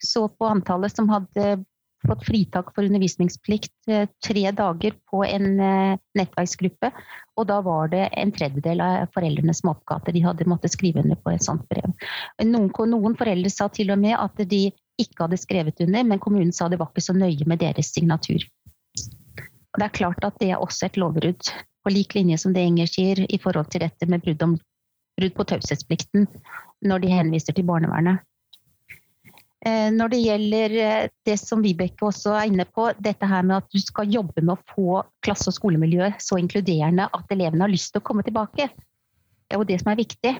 så på antallet som hadde fått fritak for undervisningsplikt eh, tre dager på en eh, nettverksgruppe. Og da var det en tredjedel av foreldrene som oppga at de hadde måttet skrive under på et sånt brev. Noen, noen, foreldre sa til og med at de ikke hadde skrevet under, men kommunen sa det var ikke så nøye med deres signatur. Og det er klart at det er også et lovbrudd, på lik linje som det Enger sier i forhold til dette med brudd, om, brudd på taushetsplikten når de henviser til barnevernet. Eh, når det gjelder eh, det som Vibeke også er inne på, dette her med at du skal jobbe med å få klasse- og skolemiljøet så inkluderende at elevene har lyst til å komme tilbake, det er jo det som er viktig.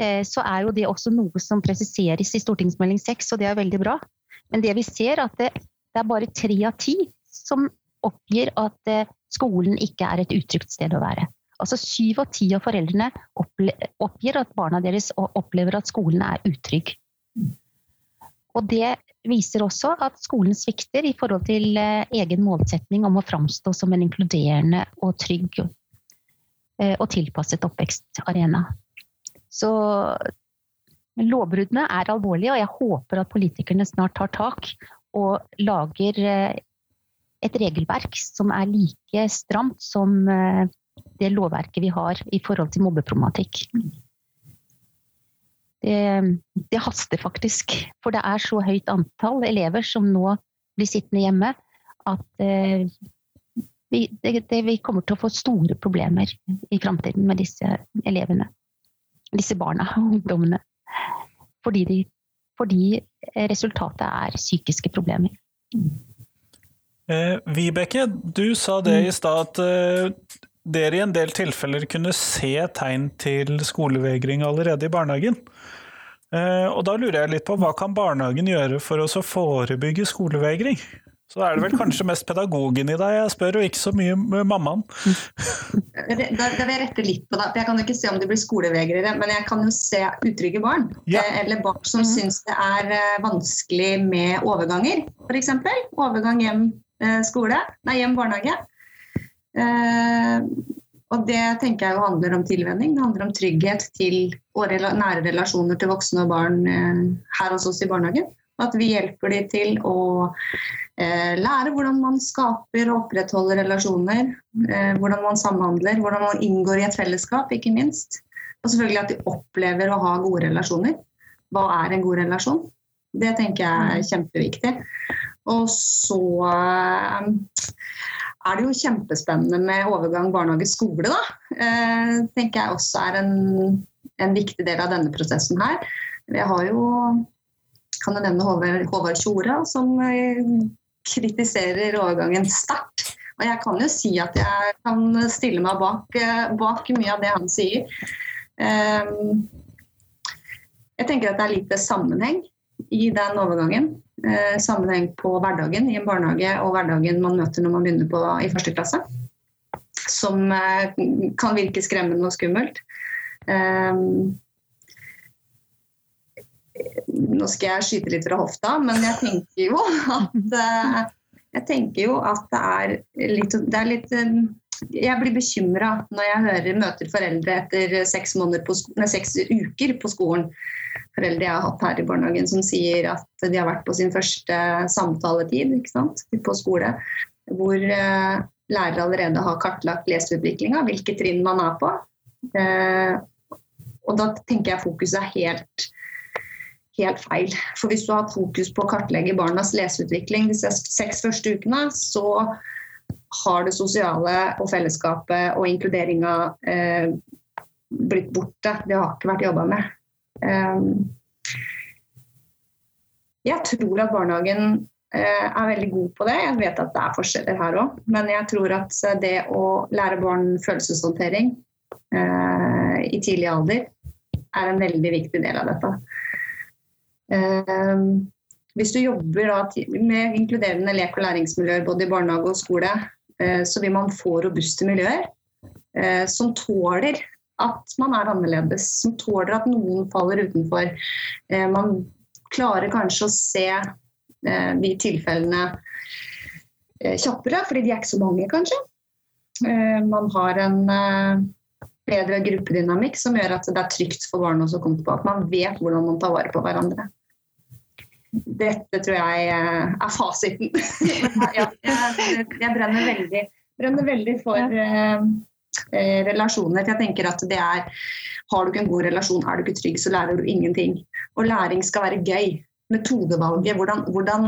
Eh, så er jo det også noe som presiseres i stortingsmelding 6, og det er veldig bra. Men det vi ser, er at det, det er bare tre av ti som oppgir at skolen ikke er et utrygt sted å være. Altså Syv av ti av foreldrene oppgir at barna deres opplever at skolen er utrygg. Og det viser også at skolen svikter i forhold til eh, egen målsetning om å framstå som en inkluderende og trygg eh, og tilpasset oppvekstarena. Så lovbruddene er alvorlige, og jeg håper at politikerne snart tar tak og lager eh, et regelverk som er like stramt som det lovverket vi har i forhold til mobbeproblematikk det, det, haster faktisk. For det er så høyt antall elever som nå blir sittende hjemme at eh, vi, det, det, vi, kommer til å få store problemer i framtiden med disse elevene. Disse barna og *laughs* ungdommene. Fordi, de, fordi resultatet er psykiske problemer. Eh, Vibeke, du sa det i stad at eh, dere i en del tilfeller kunne se tegn til skolevegring allerede i barnehagen. Eh, og da lurer jeg litt på hva kan barnehagen gjøre for å forebygge skolevegring? Så er det vel kanskje mest pedagogen i deg jeg spør, og ikke så mye med mammaen. *laughs* Da, vil jeg rette litt på deg. Jeg kan jo ikke se om det blir skolevegrere, men jeg kan jo se utrygge barn. Ja. Eh, eller barn som mm. syns det er eh, vanskelig med overganger, f.eks. Overgang hjem skole, nei, hjem barnehage. Og det tenker jeg jo handler om tilvenning. Det handler om trygghet til og nære relasjoner til voksne og barn eh, her hos oss i barnehagen. At vi hjelper dem til å eh, lære hvordan man skaper og opprettholder relasjoner. Eh, hvordan man samhandler, hvordan man inngår i et fellesskap, ikke minst. Og selvfølgelig at de opplever å ha gode relasjoner. Hva er en god relasjon? Det tenker jeg er kjempeviktig. Og så eh, er det jo kjempespennende med overgang barnehage-skole, da. Eh, tenker jeg også er en, en, viktig del av denne prosessen her. Vi har jo, kan jeg nevne Håvard, Håvard Tjora, som eh, kritiserer overgangen sterkt. Og jeg kan jo si at jeg kan stille meg bak, bak mye av det han sier. Jeg tenker at det er lite sammenheng i den overgangen. Eh, sammenheng på hverdagen i en barnehage og hverdagen man møter når man begynner på, i første klasse. Som eh, kan virke skremmende og skummelt. Eh, nå skal jeg skyte litt fra hofta, men jeg tenker jo *laughs* at, jeg tenker jo at det er litt, det er litt jeg blir bekymra når jeg hører møter foreldre etter seks, på, nei, seks, uker på skolen foreldre jeg har hatt her i barnehagen som sier at de har vært på sin første samtaletid på skole, hvor uh, lærere allerede har kartlagt leseutviklinga, hvilke trinn man er på. Uh, og da tenker jeg fokuset er helt, helt feil. For hvis du har fokus på å kartlegge barnas leseutvikling de seks første ukene, så har det sosiale og fellesskapet og inkluderinga eh, blitt borte. Det har ikke vært jobba med. Eh, jeg tror at barnehagen eh, er veldig god på det. Jeg vet at det er forskjeller her òg. Men jeg tror at det å lære barn følelseshåndtering eh, i tidlig alder er en veldig viktig del av dette. Ehm, hvis du jobber med inkluderende lek- og læringsmiljøer både i barnehage og skole, eh, så vil man få robuste miljøer som tåler at man er annerledes, som tåler at noen faller utenfor. Eh, man klarer kanskje å se eh, de tilfellene eh, kjappere, fordi de er ikke så mange, kanskje. Man har en bedre gruppedynamikk som gjør at det er trygt for barna å komme. At man vet hvordan man tar vare på hverandre. Dette tror jeg er fasiten. jeg, jeg, jeg brenner, veldig, brenner veldig for Eh, relasjoner. Jeg tenker at det er Har du ikke en god relasjon, er du ikke trygg, så lærer du ingenting. Og læring skal være gøy. Metodevalget, hvordan, hvordan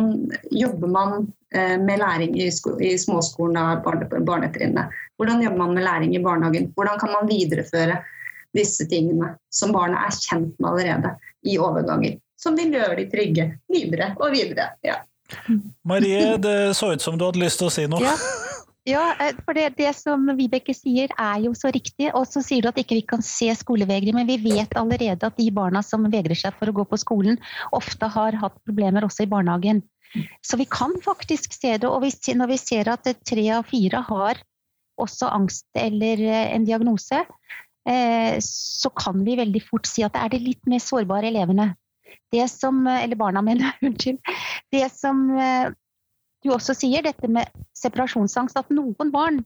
jobber man eh, med læring i, i småskolen av barne, barnetrinnet? Hvordan jobber man med læring i barnehagen? Hvordan kan man videreføre disse tingene som barna er kjent med allerede i overganger? Som vil gjøre de trygge videre og videre. Ja. Marie, det så ut som du hadde lyst til å si noe. Ja. Ja, eh, for det, det, som Vibeke sier er jo så riktig. Og så sier du at ikke vi kan se skolevegring, men vi vet allerede at de barna som vegrer seg for å gå på skolen, ofte har hatt problemer også i barnehagen. Så vi kan faktisk se det. Og når vi ser at tre av fire har også angst eller eh, en diagnose, eh, så kan vi veldig fort si at det er de litt mer sårbare elevene. Det som, eller barna mine, *laughs* unnskyld. Det som du også sier, dette med separasjonsangst, at noen barn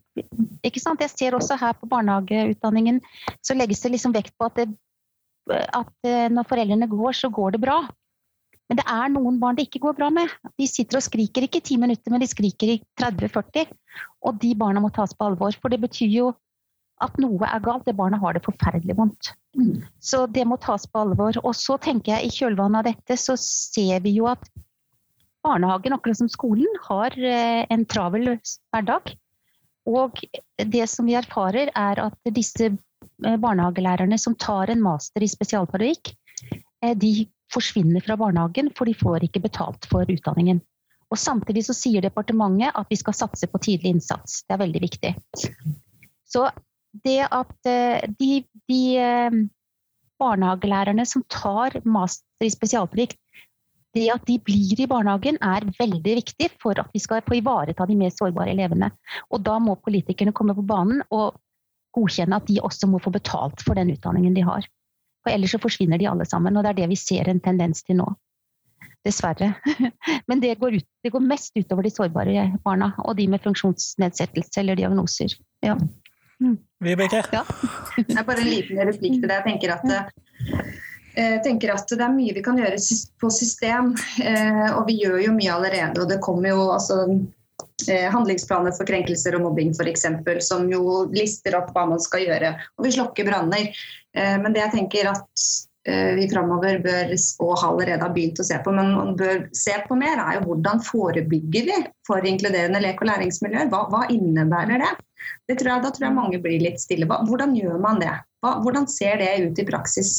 ikke sant? Jeg ser også her på barnehageutdanningen så legges det liksom vekt på at, det, at eh, når foreldrene går, så går det bra. Men det er noen barn det ikke går bra med. De sitter og skriker ikke i ti minutter, men de skriker i 30-40. Og de barna må tas på alvor. For det betyr jo at noe er galt. Det barnet har det forferdelig vondt. Mm. Så det må tas på alvor. Og så tenker jeg i kjølvannet av dette så ser vi jo at barnehagen, akkurat som skolen, har eh, en travel hverdag. Og det som vi erfarer, er at disse eh, barnehagelærerne som tar en master i spesialpedagogikk, eh, de forsvinner fra barnehagen, for de får ikke betalt for utdanningen. Og Samtidig så sier departementet at vi skal satse på tidlig innsats. Det er veldig viktig. Så det at de, de barnehagelærerne som tar master i spesialpedagogikk, det at de blir i barnehagen er veldig viktig for at vi skal få ivareta de mest sårbare elevene. Og da må politikerne komme på banen og godkjenne at de også må få betalt for den utdanningen de har. For ellers så forsvinner de alle sammen, og det er det vi ser en tendens til nå. Dessverre. *laughs* Men det går, ut, det går mest utover de sårbare barna og de med funksjonsnedsettelse eller diagnoser. Ja. Vibeke? Ja. det er bare en liten replikk til det. Jeg tenker at jeg eh, tenker at Det er mye vi kan gjøre på system, eh, og vi gjør jo mye allerede. og Det kommer jo altså, eh, handlingsplaner for krenkelser og mobbing f.eks., som jo lister opp hva man skal gjøre. Og vi slokker branner. Men det jeg tenker at vi framover bør, og allerede har begynt å se på, men man bør se på mer, er jo hvordan forebygger vi for inkluderende lek- og læringsmiljøer. Hva, hva innebærer det? det tror jeg, da tror jeg mange blir litt stille. Hvordan gjør man det? Hva, hvordan ser det ut i praksis?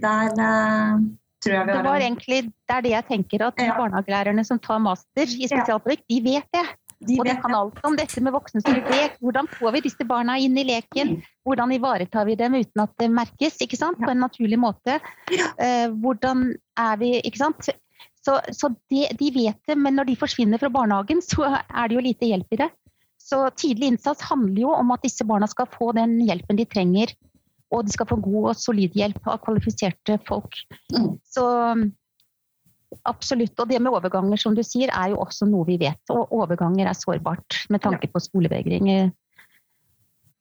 Der uh, tror jeg vi har Det var egentlig det er det jeg tenker, at Ja. barnehagelærerne som tar master i spesialpedagogikk, de vet det. De Og det kan alt om dette med voksensyn lek. Hvordan får vi disse barna inn i leken? Hvordan ivaretar vi dem uten at det merkes, ikke sant? På en naturlig måte. Eh, hvordan er vi Ikke sant? Så, så de, de vet det, men når de forsvinner fra barnehagen, så er det jo lite hjelp i det. Så tidlig innsats handler jo om at disse barna skal få den hjelpen de trenger. Og de skal få god og solid hjelp av kvalifiserte folk. Mm. Så absolutt. Og det med overganger, som du sier, er jo også noe vi vet. Og overganger er sårbart med tanke på skolevegring. eh,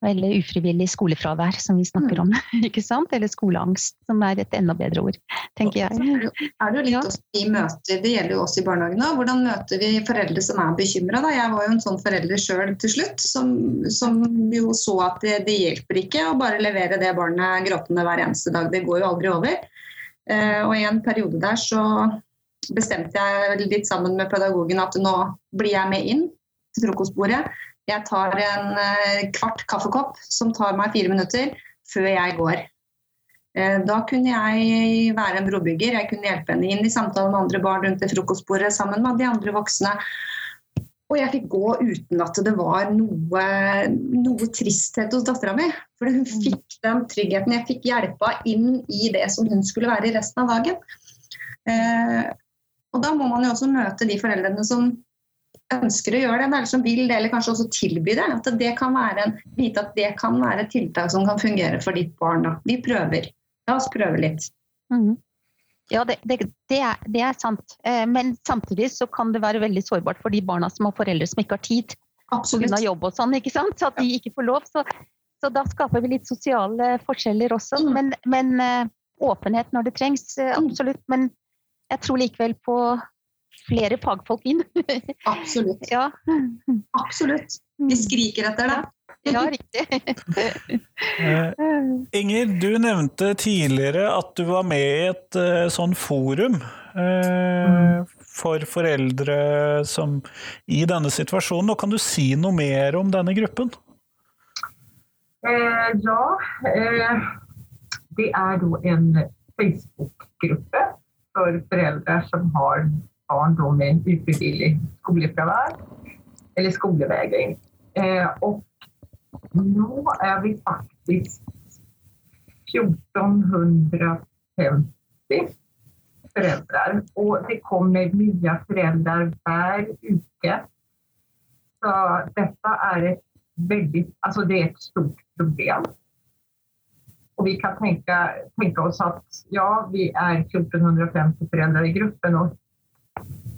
Eller ufrivillig skolefravær, som vi snakker om. *laughs* ikke sant? Eller skoleangst, som er et enda bedre ord, tenker jeg. er det jo- er det jo litt også vi møter, det gjelder jo oss i barnehagen òg. Hvordan møter vi foreldre som er bekymra? Jeg var jo en sånn forelder sjøl til slutt, som, som jo så at det, det hjelper ikke å bare levere det barnet gråtende hver eneste dag. Det går jo aldri over. Eh, og i en periode der så bestemte jeg litt sammen med pedagogen at nå blir jeg med inn til frokostbordet. Jeg tar en eh, kvart kaffekopp som tar meg fire minutter før jeg går. Eh, Da kunne jeg være en brobygger. Jeg kunne hjelpe henne inn i samtalen med andre barn rundt det frokostbordet sammen med de andre voksne. Og jeg fikk gå uten at det var noe, noe tristhet hos dattera mi. For hun fikk den tryggheten. Jeg fikk hjelpa inn i det som hun skulle være i resten av dagen. Eh, og da må man jo også møte de foreldrene som ønsker å gjøre det, eller som vil det, eller kanskje også tilby det. At det kan være en, vite at det kan være et tiltak som kan fungere for ditt barn. Da. Vi prøver. La oss prøve litt. Mm. Ja, det, det, det, er, det er sant. Eh, Men samtidig så kan det være veldig sårbart for de barna som har foreldre som ikke har tid Absolutt. pga. jobb og sånn, ikke sant? Så at de ikke får lov. Så, så da skaper vi litt sosiale forskjeller også. Mm. Men, men eh, åpenhet når det trengs, eh, Mm. absolutt. Men jeg tror likevel på flere fagfolk inn. *laughs* Absolutt. ja. Absolutt. Vi skriker etter det. ja, riktig. *laughs* Eh, Inger, du nevnte tidligere at du var med i et eh, sånn forum eh, for foreldre som i denne situasjonen. Og kan du si noe mer om denne gruppen? Eh, ja, eh, det er da en Facebookgruppe för foreldre som har barn med ufrivillig skolefravær eller skolevegring. Eh, nu är vi faktisk 1450 foreldre. Og det kommer nye foreldre hver uke. Så dette er et veldig Altså, det er et stort problem. Och vi kan tänka, tänka oss att ja, vi är 1450 föräldrar i gruppen och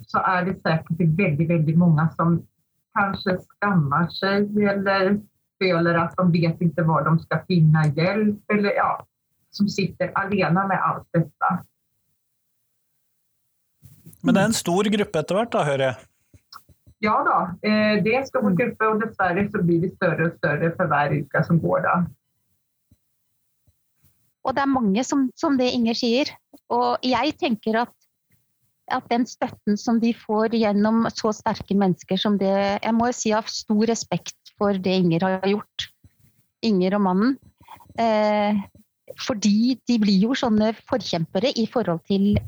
så är det säkert väldigt, väldigt många som kanske skammar sig eller føler att de vet inte var de ska finna hjälp eller ja, som sitter alena med allt detta. Men det er en stor gruppe etter hvert, da, hører jeg. Ja då, eh, det är en stor grupp och dessvärre så blir det större och större för varje vecka som går. Då. Og det er mange som, som det Inger sier. Og jeg tenker at, at den støtten som de får gjennom så sterke mennesker som det Jeg må si av stor respekt for det Inger har gjort. Inger og mannen. Eh, fordi de blir jo sånne forkjempere i forhold til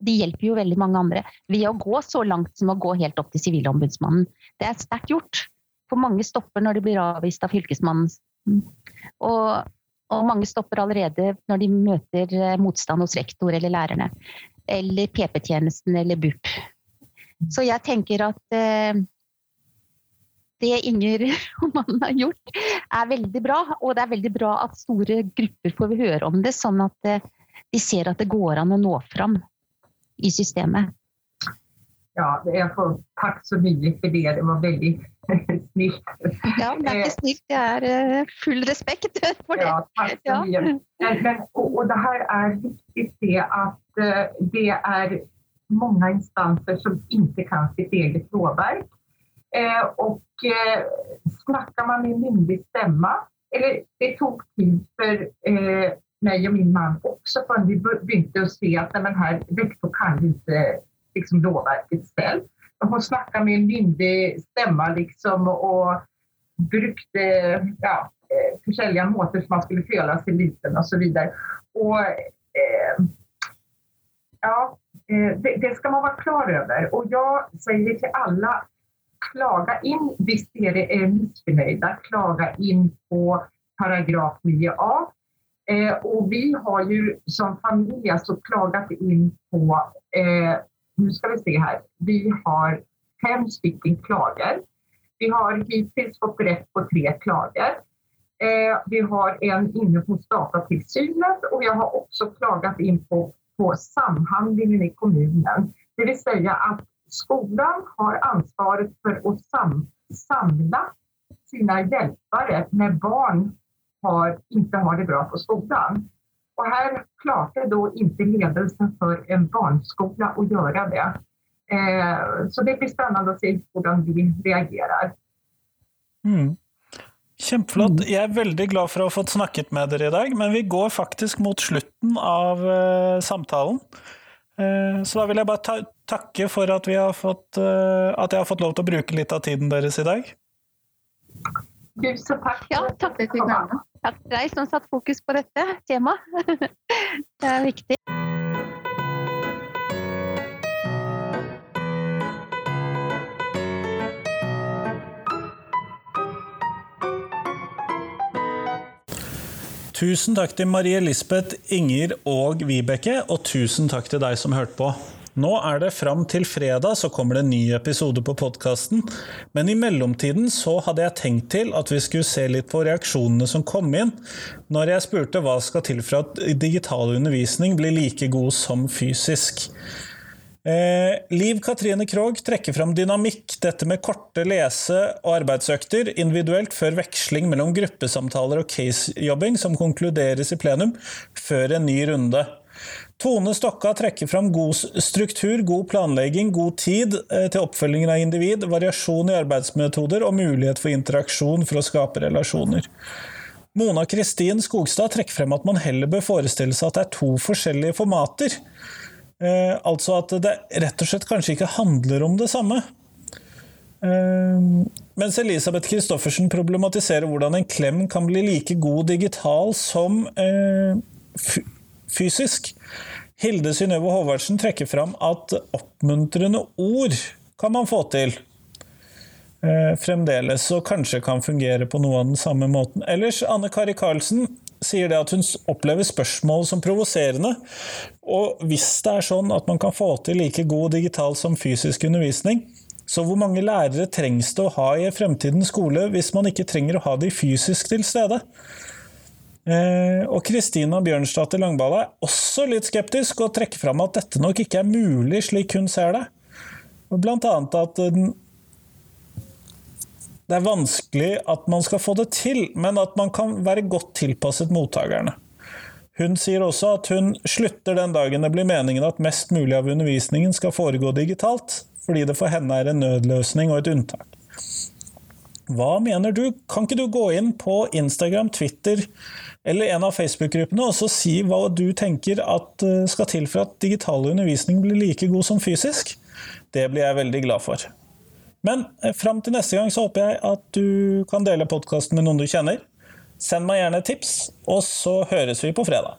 De hjelper jo veldig mange andre ved å gå så langt som å gå helt opp til Sivilombudsmannen. Det er sterkt gjort. For mange stopper når de blir avvist av Fylkesmannen. Og og mange stopper allerede når de møter eh, motstand hos rektor eller lærerne. Eller PP-tjenesten eller BUP. Så jeg tenker at eh, det Inger *laughs* og mannen har gjort, er veldig bra. Og det er veldig bra at store grupper får høre om det, sånn at eh, de ser at det går an å nå fram i systemet. Ja, jeg får takk så mye for det. Det var veldig *laughs* snilt. Ja, det er ikke snilt. Det er eh, full respekt *laughs* for det. Ja, takk så Ja. Men, men, og, och det her er viktig det at eh, det er mange instanser som ikke kan sitt eget lovverk. Eh, og eh, snakker man med myndig stemme eller det tok tid for eh, meg og min mann også, før vi begynte å se at men her, rektor kan ikke liksom, lovverket selv. Hun snakka med en myndig stemme liksom, og brukte ja, eh, forskjellige måter som man skulle føle seg liten osv. Og, eh, ja, eh, det, det, skal man være klar over. Og jeg sier til alle klaga inn hvis dere er misfornøyde. Klaga inn på paragraf 9a. Eh, og vi har jo som familie så klaget inn på eh, nu ska vi se här. Vi har fem stycken klager. Vi har hittills fått rätt på tre klager. Eh, vi har en inne hos Datatilsynet och jag har också klagat in på, på samhandlingen i kommunen. Det vill säga att skolan har ansvaret för att sam, samla sina hjälpare när barn har, inte har det bra på skolan. Og her klarte da ikke ledelsen for en barneskole å gjøre det. Eh, så det blir spennende å se hvordan de reagerer. Mm. Kjempeflott. Jeg er veldig glad for å ha fått snakket med dere i dag, men vi går faktisk mot slutten av uh, samtalen. Uh, så da vil jeg bare ta takke for at, fått, uh, at jeg har fått lov til å bruke litt av tiden deres i dag. Tusen takk. Ja, takk for at du kom. Takk til deg som satte fokus på dette temaet. *laughs* Det er viktig. Tusen takk til Marie Lisbeth, Inger og Vibeke, og tusen takk til deg som hørte på. Nå er det fram til fredag så kommer det en ny episode på podkasten, men i mellomtiden så hadde jeg tenkt til at vi skulle se litt på reaksjonene som kom inn når jeg spurte hva skal til for at digital undervisning blir like god som fysisk. Eh, Liv Katrine Krogh trekker fram dynamikk, dette med korte lese- og arbeidsøkter individuelt før veksling mellom gruppesamtaler og casejobbing som konkluderes i plenum, før en ny runde. Tone Stokka trekker fram god struktur, god planlegging, god tid eh, til oppfølgingen av individ, variasjon i arbeidsmetoder og mulighet for interaksjon for å skape relasjoner. Mona Kristin Skogstad trekker frem at man heller bør forestille seg at det er to forskjellige formater. Eh, altså at det rett og slett kanskje ikke handler om det samme. Eh, mens Elisabeth Christoffersen problematiserer hvordan en klem kan bli like god digital som eh, fysisk. Hilde Synnøve Håvardsen trekker fram at oppmuntrende ord kan man få til eh, fremdeles, og kanskje kan fungere på noe av den samme måten. Ellers, Anne Kari Karlsen sier det at hun opplever spørsmål som provoserende. Og hvis det er sånn at man kan få til like god digital som fysisk undervisning, så hvor mange lærere trengs det å ha i fremtidens skole hvis man ikke trenger å ha de fysisk til stede? Eh, og Kristina Bjørnsdatter Langballe er også litt skeptisk og trekker fram at dette nok ikke er mulig slik hun ser det. Blant annet at det er vanskelig at man skal få det til, men at man kan være godt tilpasset mottakerne. Hun sier også at hun slutter den dagen det blir meningen at mest mulig av undervisningen skal foregå digitalt, fordi det for henne er en nødløsning og et unntak. Hva mener du? Kan ikke du gå inn på Instagram, Twitter eller en av Facebook-gruppene og så si hva du tenker at eh, skal til for at digital undervisning blir like god som fysisk? Det blir jeg veldig glad for. Men eh, fram til neste gang så håper jeg at du kan dele podkasten med noen du kjenner. Send meg gjerne tips, og så høres vi på fredag.